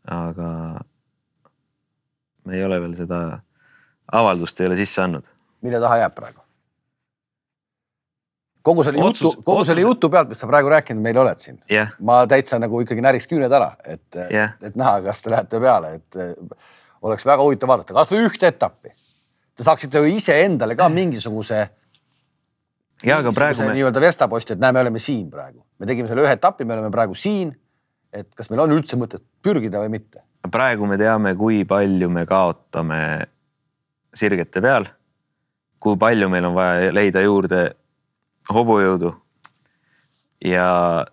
aga me ei ole veel seda avaldust ei ole sisse andnud. mille taha jääb praegu? Kogu selle Otsus- jutu, kogu selle otsus- jutu pealt, mis sa praegu rääkinud meil oled siin, jah, ma täitsa nagu ikkagi näriks küüned ära, et Jah. et näha, kas te lähete peale, et eh, oleks väga huvitav vaadata, kasvõi ühte etappi. Te saaksite ju iseendale ka mingisuguse, ja aga praegu me, nii-öelda verstaposti, et näe, me oleme siin praegu, me tegime selle ühe etapi, me oleme praegu siin. et kas meil on üldse mõtet pürgida või mitte? praegu me teame, kui palju me kaotame sirgete peal. kui palju meil on vaja leida juurde hobujõudu. ja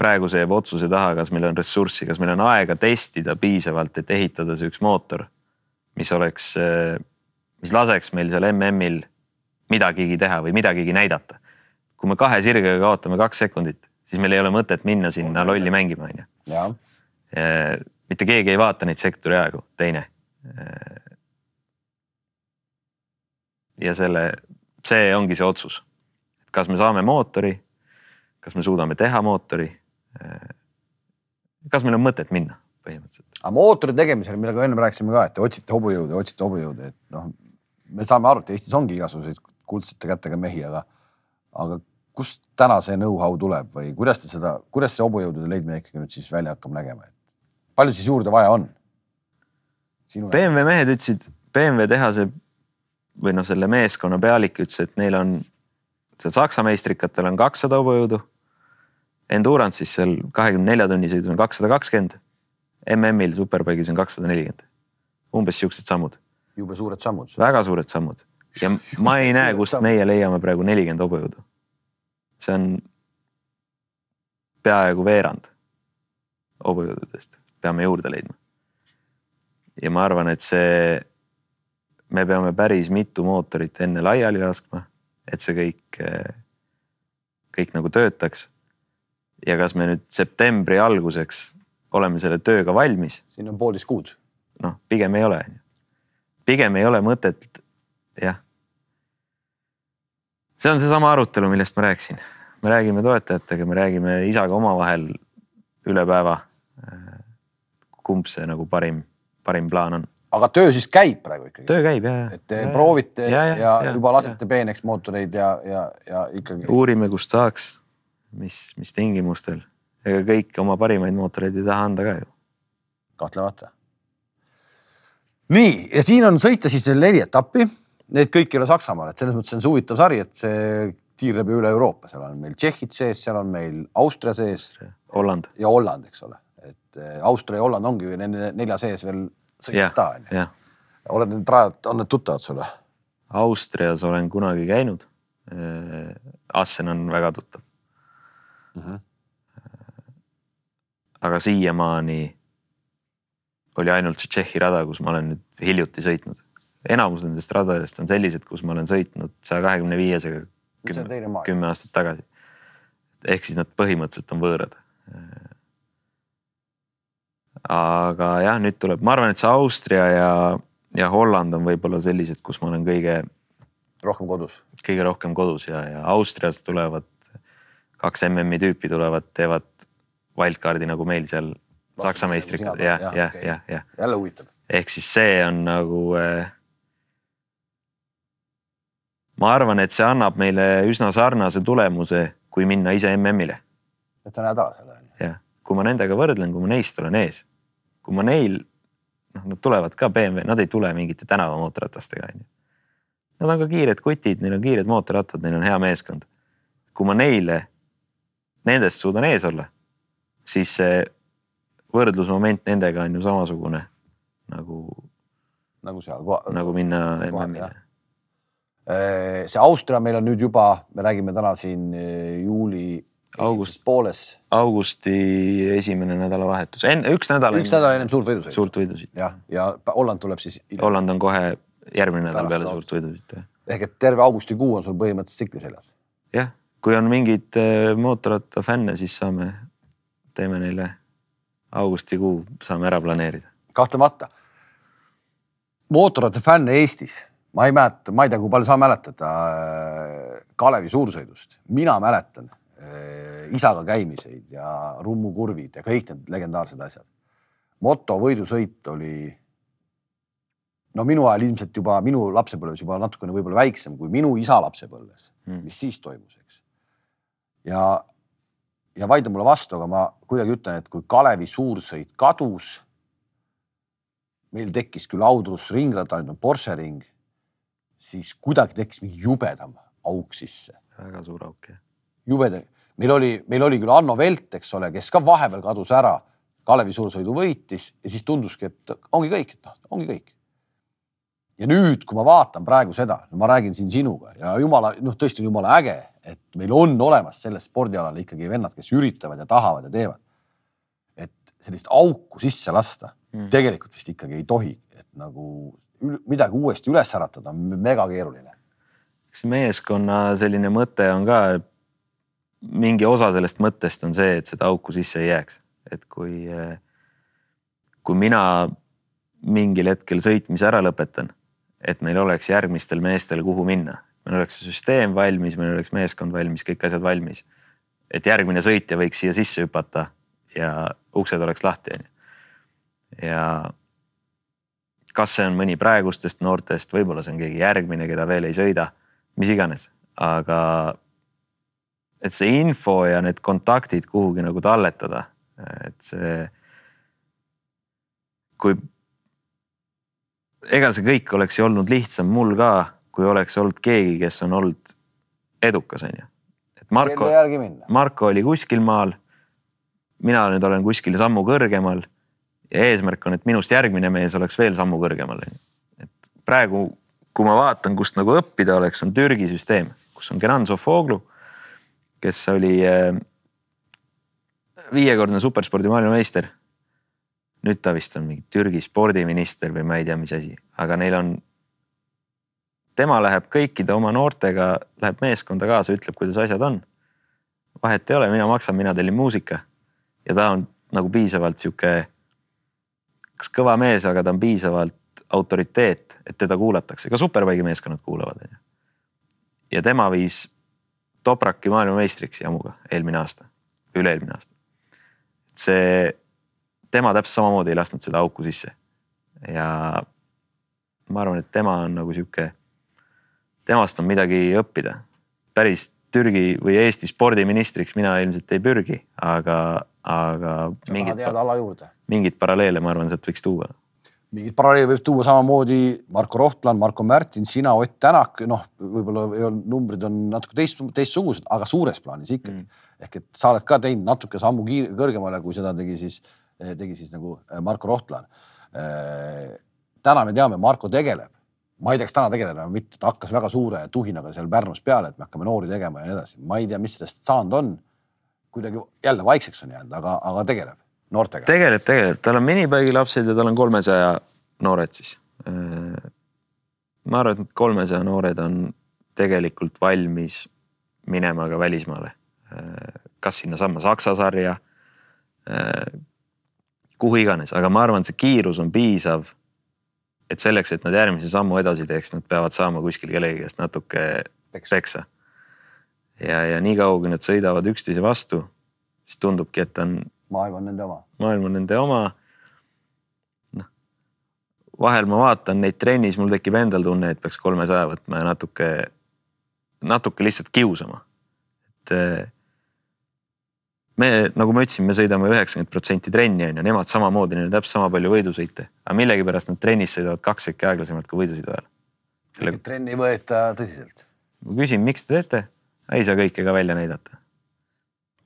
praegu see jääb otsuse taha, kas meil on ressurssi, kas meil on aega testida piisavalt, et ehitada see üks mootor, mis oleks, mis laseks meil seal MM-il midagigi teha või midagigi näidata. kui me kahe sirgega kaotame kaks sekundit, siis meil ei ole mõtet minna sinna lolli mängima, onju jah, Eh, mitte keegi ei vaata neid sektori aegu, teine. ja selle, see ongi see otsus, kas me saame mootori, kas me suudame teha mootori. kas meil on mõtet minna põhimõtteliselt, aga mootori tegemisel, millega enne rääkisime ka, et te otsite hobujõudu, otsite hobujõudu, et noh, me saame aru, et Eestis ongi igasuguseid kuldsete kätega mehi, aga, aga kust täna see know-how tuleb või kuidas te seda, kuidas see hobujõudude leidmine ikkagi nüüd siis välja hakkab nägema, et palju siis juurde vaja on? BMW mehed ütlesid, BMW tehase või noh, selle meeskonna pealik ütles, et neil on seal Saksa meistrikatel on kakssada hobujõudu. Endurance'is seal kahekümne nelja tunni sõidus on kakssada kakskümmend. MM-il Superbike'is on kakssada nelikümmend. umbes siuksed sammud, jube suured sammud. väga suured sammud ja ma ei näe, kust meie leiame praegu nelikümmend hobujõudu. see on peaaegu veerand hobujõududest, peame juurde leidma. ja ma arvan, et see, me peame päris mitu mootorit enne laiali laskma, et see kõik, kõik nagu töötaks. ja kas me nüüd septembri alguseks oleme selle tööga valmis siin on poolteist kuud. noh, pigem ei ole. pigem ei ole mõtet, jah. see on seesama arutelu, millest ma rääkisin. me räägime toetajatega, me räägime isaga omavahel üle päeva. kumb see nagu parim, parim plaan on? Aga töö siis käib praegu ikkagi? töö käib ja, et te ja. proovite ja, Ja, ja, ja, ja, ja, juba ja. lasete peeneks mootoreid ja, ja, ja ikkagi uurime, kust saaks, mis, mis tingimustel. ega kõik oma parimaid mootoreid ei taha anda ka ju. kahtlemata. nii, ja siin on sõita siis neli etappi, need kõik ei ole Saksamaal, et selles mõttes on see huvitav sari, et see tiirleb üle Euroopa, seal on meil Tšehhid sees, seal on meil Austria sees Holland, ja Holland, eks ole, et eh, Austria ja Holland ongi nende nelja sees veel jah sõita, onju. jah. oled need rajad, on need tuttavad sulle? Austrias olen kunagi käinud. Assen on väga tuttav. aga siiamaani oli ainult see Tšehhi rada, kus ma olen nüüd hiljuti sõitnud. enamus nendest radadest on sellised, kus ma olen sõitnud saja kahekümne viiesega on kümme aastat tagasi. ehk siis nad põhimõtteliselt on võõrad. Aga jah, nüüd tuleb, ma arvan, et see Austria ja, ja Holland on võib-olla sellised, kus ma olen kõige, rohkem kodus. kõige rohkem kodus ja, ja Austriast tulevad kaks MM-i tüüpi tulevad, teevad wildcard'i nagu meil seal Saksa meistriga, jah, jah, jah, jah. jälle huvitav. ehk siis see on nagu äh, ma arvan, et see annab meile üsna sarnase tulemuse, kui minna ise MM-ile. et sa näed ära selle jah, kui ma nendega võrdlen, kui ma neist olen ees, kui ma neil, noh, nad tulevad ka BMW, nad ei tule mingite tänavamootorratastega onju. Nad on ka kiired kutid, neil on kiired mootorrattad, neil on hea meeskond. kui ma neile, nendest suudan ees olla, siis see võrdlusmoment nendega on ju samasugune nagu. nagu seal. nagu minna MM-ile Äh, see Austria meil on nüüd juba, me räägime täna siin äh, juuli august pooles. augusti esimene nädalavahetus, enne üks nädal. üks nädal ennem suurt võidusõitu. suurt võidusõitu. jah, ja Holland tuleb siis. Holland on kohe järgmine nädal peale suurt võidusõitu. ehk et terve augustikuu on sul põhimõtteliselt tsikli seljas. jah, kui on mingeid äh, mootorrattafänne, siis saame, teeme neile augustikuu saame ära planeerida. kahtlemata. mootorrattafänne Eestis ma ei mäleta, ma ei tea, kui palju sa mäletad äh, Kalevi suursõidust, mina mäletan isaga käimiseid ja rummukurvid ja kõik need legendaarsed asjad. moto võidusõit oli. no minu ajal ilmselt juba minu lapsepõlves juba natukene võib-olla väiksem kui minu isa lapsepõlves mm., mis siis toimus, eks. ja, ja vaidle mulle vastu, aga ma kuidagi ütlen, et kui Kalevi suursõit kadus. meil tekkis küll Audrus ringrada, nüüd on Porsche ring siis kuidagi tekkis mingi jubedam auk sisse. väga suur auk jah. Jubedam, meil oli, meil oli küll Anno Velt, eks ole, kes ka vahepeal kadus ära. Kalevi suursõidu võitis ja siis tunduski, et ongi kõik, et noh, ongi kõik. ja nüüd, kui ma vaatan praegu seda, ma räägin siin sinuga ja jumala, noh, tõesti on jumala äge, et meil on olemas sellel spordialal ikkagi vennad, kes üritavad ja tahavad ja teevad. et sellist auku sisse lasta mm. tegelikult vist ikkagi ei tohi, et nagu midagi uuesti üles äratada on mega keeruline. eks meeskonna selline mõte on ka, mingi osa sellest mõttest on see, et seda auku sisse ei jääks, et kui, kui mina mingil hetkel sõitmise ära lõpetan, et meil oleks järgmistel meestel, kuhu minna, meil oleks süsteem valmis, meil oleks meeskond valmis, kõik asjad valmis. et järgmine sõitja võiks siia sisse hüpata ja uksed oleks lahti, onju. ja kas see on mõni praegustest noortest, võib-olla see on keegi järgmine, keda veel ei sõida, mis iganes, aga et see info ja need kontaktid kuhugi nagu talletada, et see. kui. ega see kõik oleks ju olnud lihtsam mul ka, kui oleks olnud keegi, kes on olnud edukas, on ju. et Marko, Marko oli kuskil maal. mina nüüd olen kuskil sammu kõrgemal ja eesmärk on, et minust järgmine mees oleks veel sammu kõrgemal. et praegu, kui ma vaatan, kust nagu õppida oleks, on Türgi süsteem, kus on Kenan Sofoglu, kes oli äh, viiekordne superspordi maailmameister. nüüd ta vist on mingi Türgi spordiminister või ma ei tea, mis asi, aga neil on. tema läheb kõikide oma noortega, läheb meeskonda kaasa, ütleb, kuidas asjad on. vahet ei ole, mina maksan, mina tellin muusika ja ta on nagu piisavalt sihuke kas kõva mees, aga ta on piisavalt autoriteet, et teda kuulatakse, ka superbike'i meeskonnad kuulavad, onju. ja tema viis Topraki maailmameistriks jamuga eelmine aasta, üle-eelmine aasta. see, tema täpselt samamoodi ei lasknud seda auku sisse. ja ma arvan, et tema on nagu sihuke, temast on midagi õppida. päris Türgi või Eesti spordiministriks mina ilmselt ei pürgi, aga, aga. mingid, ala juurde. mingeid paralleele, ma arvan, sealt võiks tuua. Mingeid paralleele võib tuua samamoodi Marko Rohtlan, Marko Märtin, sina, Ott Tänak, noh, võib-olla ei olnud, numbrid on natuke teist, teistsugused, aga suures plaanis ikkagi. Mm.. ehk et sa oled ka teinud natuke sammu kiir, kõrgemale, kui seda tegi siis, tegi siis nagu Marko Rohtlan. täna me teame, Marko tegeleb. Ma ei tea, kas täna tegeleb või mitte, ta hakkas väga suure tuhinaga seal Pärnus peale, et me hakkame noori tegema ja nii edasi, ma ei tea, mis sellest saanud on. kuidagi jälle vaikseks on jäänud, aga, aga tegeleb noortega. tegeleb, tegeleb, tal on minipäigi lapsed ja tal on kolmesaja noored siis. ma arvan, et kolmesaja noored on tegelikult valmis minema ka välismaale. kas sinnasamma Saksa sarja. kuhu iganes, aga ma arvan, et see kiirus on piisav. et selleks, et nad järgmise sammu edasi teeks, nad peavad saama kuskil kellegi käest natuke Peksa. peksa. ja, ja niikaua, kui nad sõidavad üksteise vastu, siis tundubki, et on maailm on nende oma. maailm on nende oma. noh, vahel ma vaatan neid trennis, mul tekib endal tunne, et peaks kolmesaja võtma ja natuke, natuke lihtsalt kiusama. et me, nagu ma ütlesin, me sõidame üheksakümmend protsenti trenni on ju, nemad samamoodi, neil on täpselt sama palju võidusõite, aga millegipärast nad trennis sõidavad kaks sekki aeglasemalt kui võidusõidu ajal. Selle- trenni ei võeta tõsiselt, ma küsin, miks te teete? ei saa kõike ka välja näidata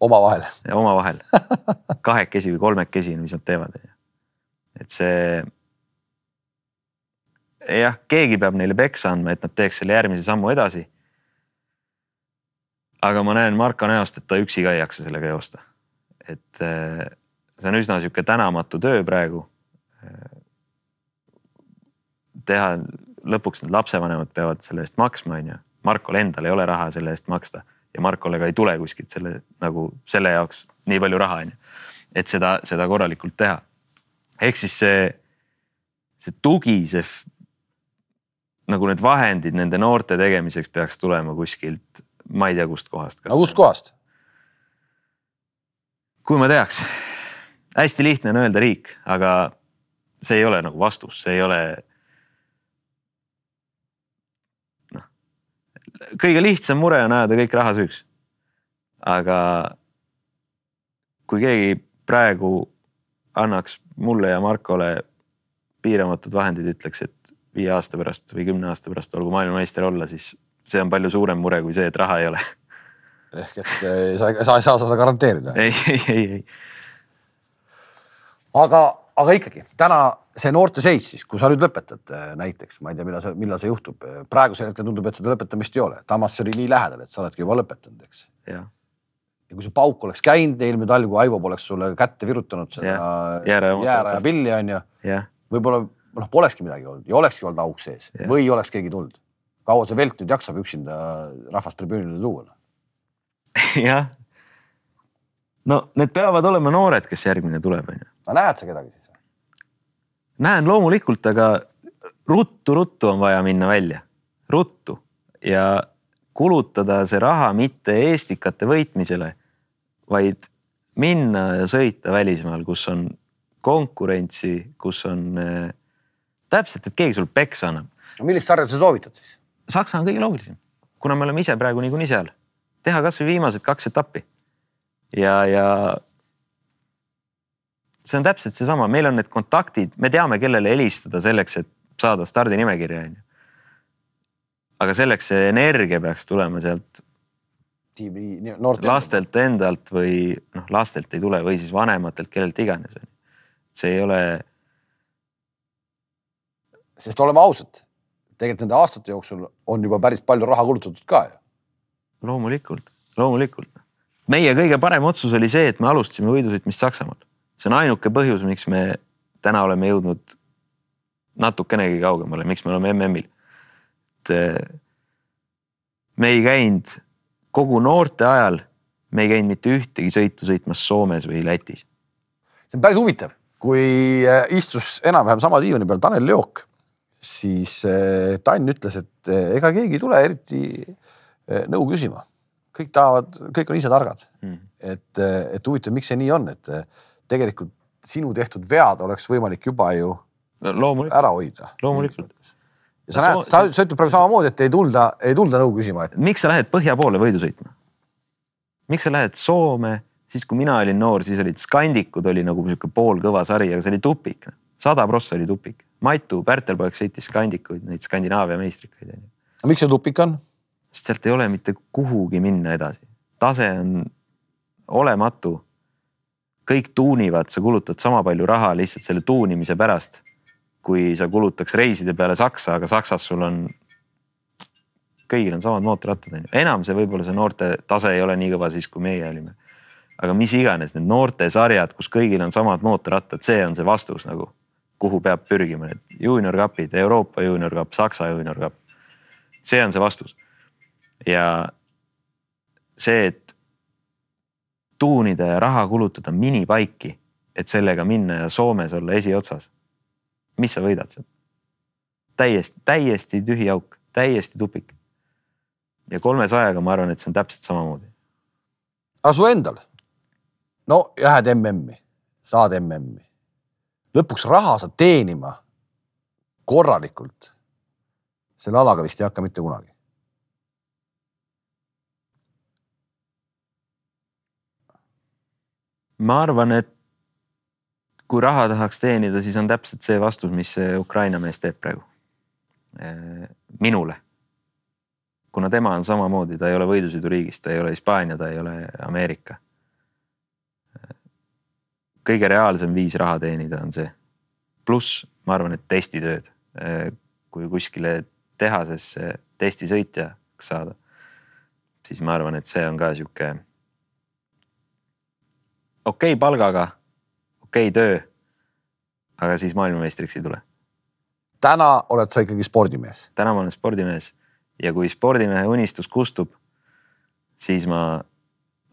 omavahel. omavahel *laughs* kahekesi või kolmekesi, mis nad teevad. et see. jah, keegi peab neile peksa andma, et nad teeks selle järgmise sammu edasi. aga ma näen Marko näost, et ta üksi ka ei jaksa sellega joosta. et eh, see on üsna sihuke tänamatu töö praegu. teha, lõpuks need lapsevanemad peavad selle eest maksma, on ju. Markol endal ei ole raha selle eest maksta ja Markole ka ei tule kuskilt selle nagu selle jaoks nii palju raha on ju. et seda, seda korralikult teha. ehk siis see, see tugi, see nagu need vahendid nende noorte tegemiseks peaks tulema kuskilt, ma ei tea, kustkohast. aga kustkohast? kui ma teaks, hästi lihtne on öelda riik, aga see ei ole nagu vastus, see ei ole. Kõige lihtsam mure on ajada kõik raha süüks. aga kui keegi praegu annaks mulle ja Markole piiramatud vahendid, ütleks, et viie aasta pärast või kümne aasta pärast olgu maailmameister olla, siis see on palju suurem mure kui see, et raha ei ole ehk et eh, sa, sa ei saa seda garanteerida. ei, ei, ei, ei aga, aga ikkagi täna see noorte seis siis, kui sa nüüd lõpetad eh, näiteks, ma ei tea, millal see, millal see juhtub. praegusel hetkel tundub, et seda lõpetamist ei ole. Tamas oli nii lähedal, et sa oledki juba lõpetanud, eks. ja kui see pauk oleks käinud eelmine talv, kui Aivo poleks sulle kätte virutanud seda jääraja pilli onju, jah, võib-olla noh, polekski midagi olnud ja olekski olnud auk sees Jah. või oleks keegi tulnud. kaua see Velt nüüd jaksab üksinda rahvast tribüünile tuua? noh? *laughs* jah. no need peavad olema noored, kes järgmine tuleb, onju. aga näed sa kedagi siis? Näen loomulikult, aga ruttu-ruttu on vaja minna välja, ruttu ja kulutada see raha mitte eestikate võitmisele, vaid minna ja sõita välismaal, kus on konkurentsi, kus on äh, täpselt, et keegi sul peksa annab. no millist sarja sa soovitad siis? Saksa on kõige loogilisem, kuna me oleme ise praegu niikuinii seal. teha kasvõi viimased kaks etappi. ja, ja see on täpselt seesama, meil on need kontaktid, me teame, kellele helistada selleks, et saada stardinimekirja, onju. aga selleks see energia peaks tulema sealt tiimi noorte. lastelt endalt või noh, lastelt ei tule või siis vanematelt, kellelt iganes. see ei ole, sest oleme ausad, tegelikult nende aastate jooksul on juba päris palju raha kulutatud ka ju. loomulikult, loomulikult. meie kõige parem otsus oli see, et me alustasime võidusõitmist Saksamaal. See on ainuke põhjus, miks me täna oleme jõudnud natukenegi kaugemale, miks me oleme MM-il. et eh, me ei käinud kogu noorte ajal, me ei käinud mitte ühtegi sõitu sõitmas Soomes või Lätis. see on päris huvitav, kui äh, istus enam-vähem sama diivani peal Tanel Jook, siis äh, Tann ütles, et ega keegi ei tule eriti nõu küsima. kõik tahavad, kõik on ise targad Mm. et, et huvitav, miks see nii on, et tegelikult sinu tehtud vead oleks võimalik juba ju No, loomulikult, ära hoida. loomulikult. ja sa näed, sa, sa ütled praegu samamoodi, et ei tulda, ei tulda nõu küsima, et miks sa lähed põhja poole võidu sõitma? miks sa lähed Soome, siis kui mina olin noor, siis olid Skandikud oli nagu sihuke poolkõva sari, aga see oli tupik. sada prossa oli tupik. Matu Pärtelpoeg sõitis Skandikuid, neid Skandinaavia meistrikaid onju. miks see tupik on? sest sealt ei ole mitte kuhugi minna edasi. tase on olematu. Kõik tuunivad, sa kulutad sama palju raha lihtsalt selle tuunimise pärast, kui sa kulutaks reiside peale Saksa, aga Saksas sul on kõigil on samad mootorrattad onju, enam see võib-olla see noorte tase ei ole nii kõva siis, kui meie olime. aga mis iganes need noortesarjad, kus kõigil on samad mootorrattad, see on see vastus nagu, kuhu peab pürgima need juunior cup'id, Euroopa juunior cup, Saksa juunior cup. see on see vastus. ja see, et tuunida ja raha kulutada minipaiki, et sellega minna ja Soomes olla esiotsas. mis sa võidad sealt? täiesti, täiesti tühi auk, täiesti tupik. ja kolmesajaga ma arvan, et see on täpselt samamoodi. aga su endal? no lähed MM-i, saad MM-i. lõpuks raha saad teenima korralikult. selle alaga vist ei hakka mitte kunagi. Ma arvan, et kui raha tahaks teenida, siis on täpselt see vastus, mis see Ukraina mees teeb praegu. minule. kuna tema on samamoodi, ta ei ole võidusõiduriigist, ta ei ole Hispaania, ta ei ole Ameerika. kõige reaalsem viis raha teenida on see. pluss ma arvan, et testitööd, kui kuskile tehasesse testisõitjaks saada, siis ma arvan, et see on ka sihuke okei okay palgaga, okei okay töö. aga siis maailmameistriks ei tule. täna oled sa ikkagi spordimees? täna ma olen spordimees ja kui spordimehe unistus kustub, siis ma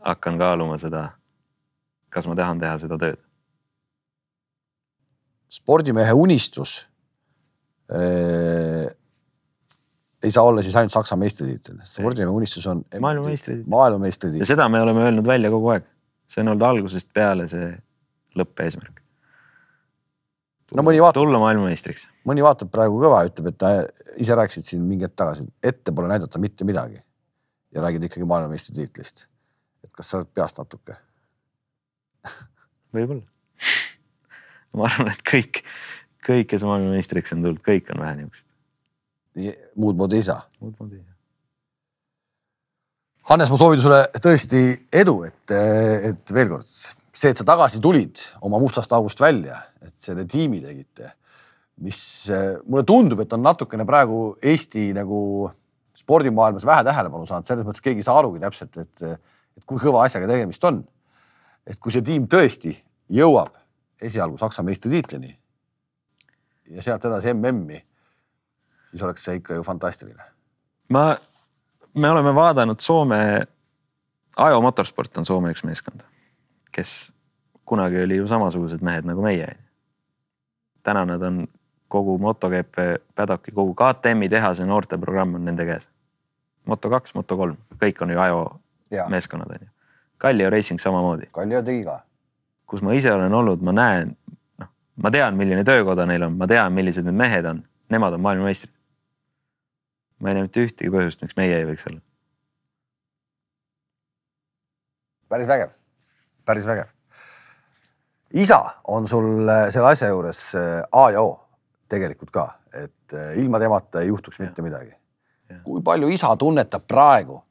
hakkan kaaluma seda, kas ma tahan teha seda tööd. spordimehe unistus äh, ei saa olla siis ainult Saksa meistritiitel, spordimehe unistus on maailmameistritiitel. maailmameistritiitel. ja seda me oleme öelnud välja kogu aeg see on olnud algusest peale see lõppeesmärk. no mõni vaatab. tulla maailmameistriks. mõni vaatab praegu kõva ütleb, et ta ise rääkisid siin mingi hetk tagasi, ette pole näidata mitte midagi. ja räägid ikkagi maailmameistritiitlist. et kas sa oled peast natuke võib-olla *laughs* ma arvan, et kõik, kõik, kes maailmameistriks on tulnud, kõik on vähe niisugused. muud moodi ei saa. muud moodi ei saa Hannes, ma soovin sulle tõesti edu, et, et veel kord see, et sa tagasi tulid oma mustast august välja, et selle tiimi tegite, mis mulle tundub, et on natukene praegu Eesti nagu spordimaailmas vähe tähelepanu saanud, selles mõttes keegi ei saa arugi täpselt, et, et kui kõva asjaga tegemist on. et kui see tiim tõesti jõuab esialgu Saksa meistritiitlini ja sealt edasi MM-i, siis oleks see ikka ju fantastiline. ma me oleme vaadanud Soome, Ajo Motorsport on Soome üks meeskond, kes kunagi oli ju samasugused mehed nagu meie. täna nad on kogu MotoGP Paddocki, kogu KTM-i tehase noorteprogramm on nende käes. Moto2, Moto3, kõik on ju Ajo ja. meeskonnad on ju. Kallio Racing samamoodi. Kallio tegi ka. kus ma ise olen olnud, ma näen, noh, ma tean, milline töökoda neil on, ma tean, millised need mehed on, nemad on maailmameistrid ma ei näe mitte ühtegi põhjust, miks meie ei võiks olla. päris vägev, päris vägev. isa on sul äh, selle asja juures äh, A ja O tegelikult ka, et äh, ilma temata ei juhtuks ja. mitte midagi. kui palju isa tunnetab praegu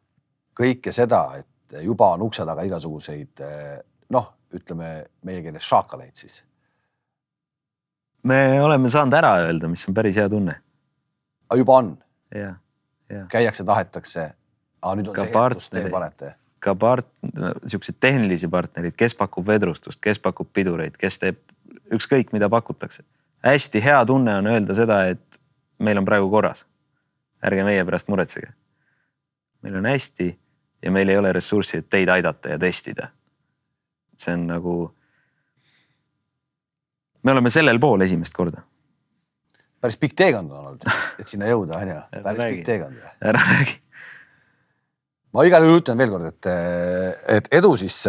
kõike seda, et juba on ukse taga igasuguseid noh, ütleme meie keeles šaakaleid siis? me oleme saanud ära öelda, mis on päris hea tunne. juba on. Käiakse, tahetakse. nüüd on ka see hetk, kus te panete. ka part-, siukseid tehnilisi partnereid, kes pakub vedrustust, kes pakub pidureid, kes teeb ükskõik, mida pakutakse. hästi hea tunne on öelda seda, et meil on praegu korras. ärge meie pärast muretsege. meil on hästi ja meil ei ole ressurssi, et teid aidata ja testida. see on nagu. me oleme sellel pool esimest korda päris pikk teekond on olnud, et sinna jõuda, on ju. päris räägi. pikk teekond. ära räägi. ma igal juhul ütlen veelkord, et, et edu siis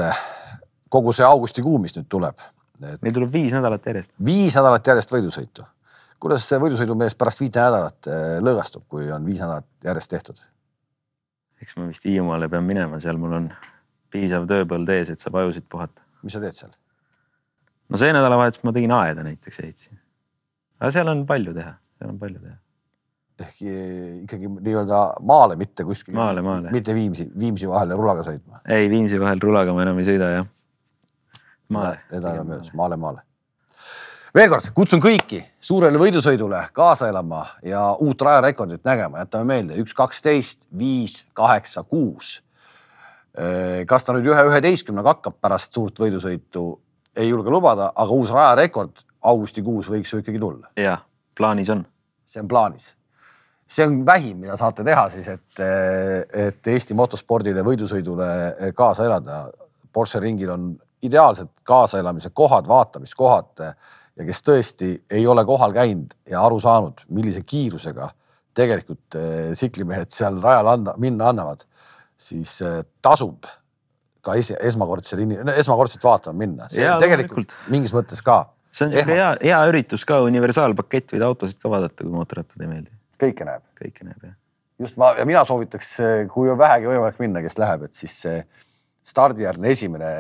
kogu see augustikuu, mis nüüd tuleb. meil tuleb viis nädalat järjest. viis nädalat järjest võidusõitu. kuidas see võidusõidumees pärast viite nädalat eh, lõõgastub, kui on viis nädalat järjest tehtud? eks ma vist Hiiumaale pean minema, seal mul on piisav tööpõld ees, et saab ajusid puhata. mis sa teed seal? no see nädalavahetus ma tegin aeda näiteks ehitasin aga seal on palju teha, seal on palju teha. ehk ikkagi nii-öelda maale, mitte kuskile. maale, maale. mitte Viimsi, Viimsi vahele rulaga sõitma. ei, Viimsi vahel rulaga ma enam ei sõida jah. maale. Need ajad on möödas, maale, maale. veel kord kutsun kõiki suurele võidusõidule kaasa elama ja uut rajarekordit nägema, jätame meelde üks, kaksteist, viis, kaheksa, kuus. kas ta nüüd ühe üheteistkümnega hakkab pärast suurt võidusõitu, ei julge lubada, aga uus rajarekord augustikuus võiks ju ikkagi tulla. jah, plaanis on. see on plaanis. see on vähim, mida saate teha siis, et, et Eesti motospordile, võidusõidule kaasa elada. Porsche ringil on ideaalsed kaasaelamise kohad, vaatamiskohad ja kes tõesti ei ole kohal käinud ja aru saanud, millise kiirusega tegelikult tsiklimehed seal rajal anda, minna annavad, siis tasub ka esi, esmakordsel inim-, esmakordselt vaatama minna. see on tegelikult loomulikult. mingis mõttes ka. See on siuke hea, hea üritus ka, universaalpakett, võid autosid ka vaadata, kui mootorrattad ei meeldi. kõike näeb. kõike näeb jah. just ma ja mina soovitaks, kui on vähegi võimalik minna, kes läheb, et siis see stardijärgne esimene,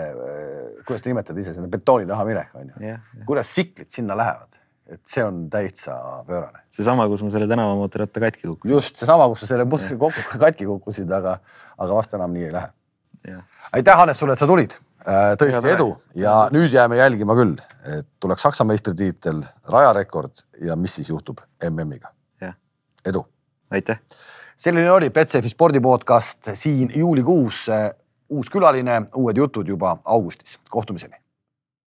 kuidas te nimetate ise, sinna betooni taha minek on ju. kuidas tsiklid sinna lähevad, et see on täitsa pöörane. seesama, kus ma selle tänavamootorratta katki kukkusin. just seesama, kus sa selle *laughs* katki kukkusid, aga, aga vast enam nii ei lähe. aitäh, Hannes, sulle, et sa tulid. Tõesti Head edu ja nüüd jääme jälgima küll, et tuleks Saksa meistritiitel, rajarekord ja mis siis juhtub MM-iga. edu. aitäh. selline oli Betsafe spordi podcast siin juulikuus. uus külaline, uued jutud juba augustis. kohtumiseni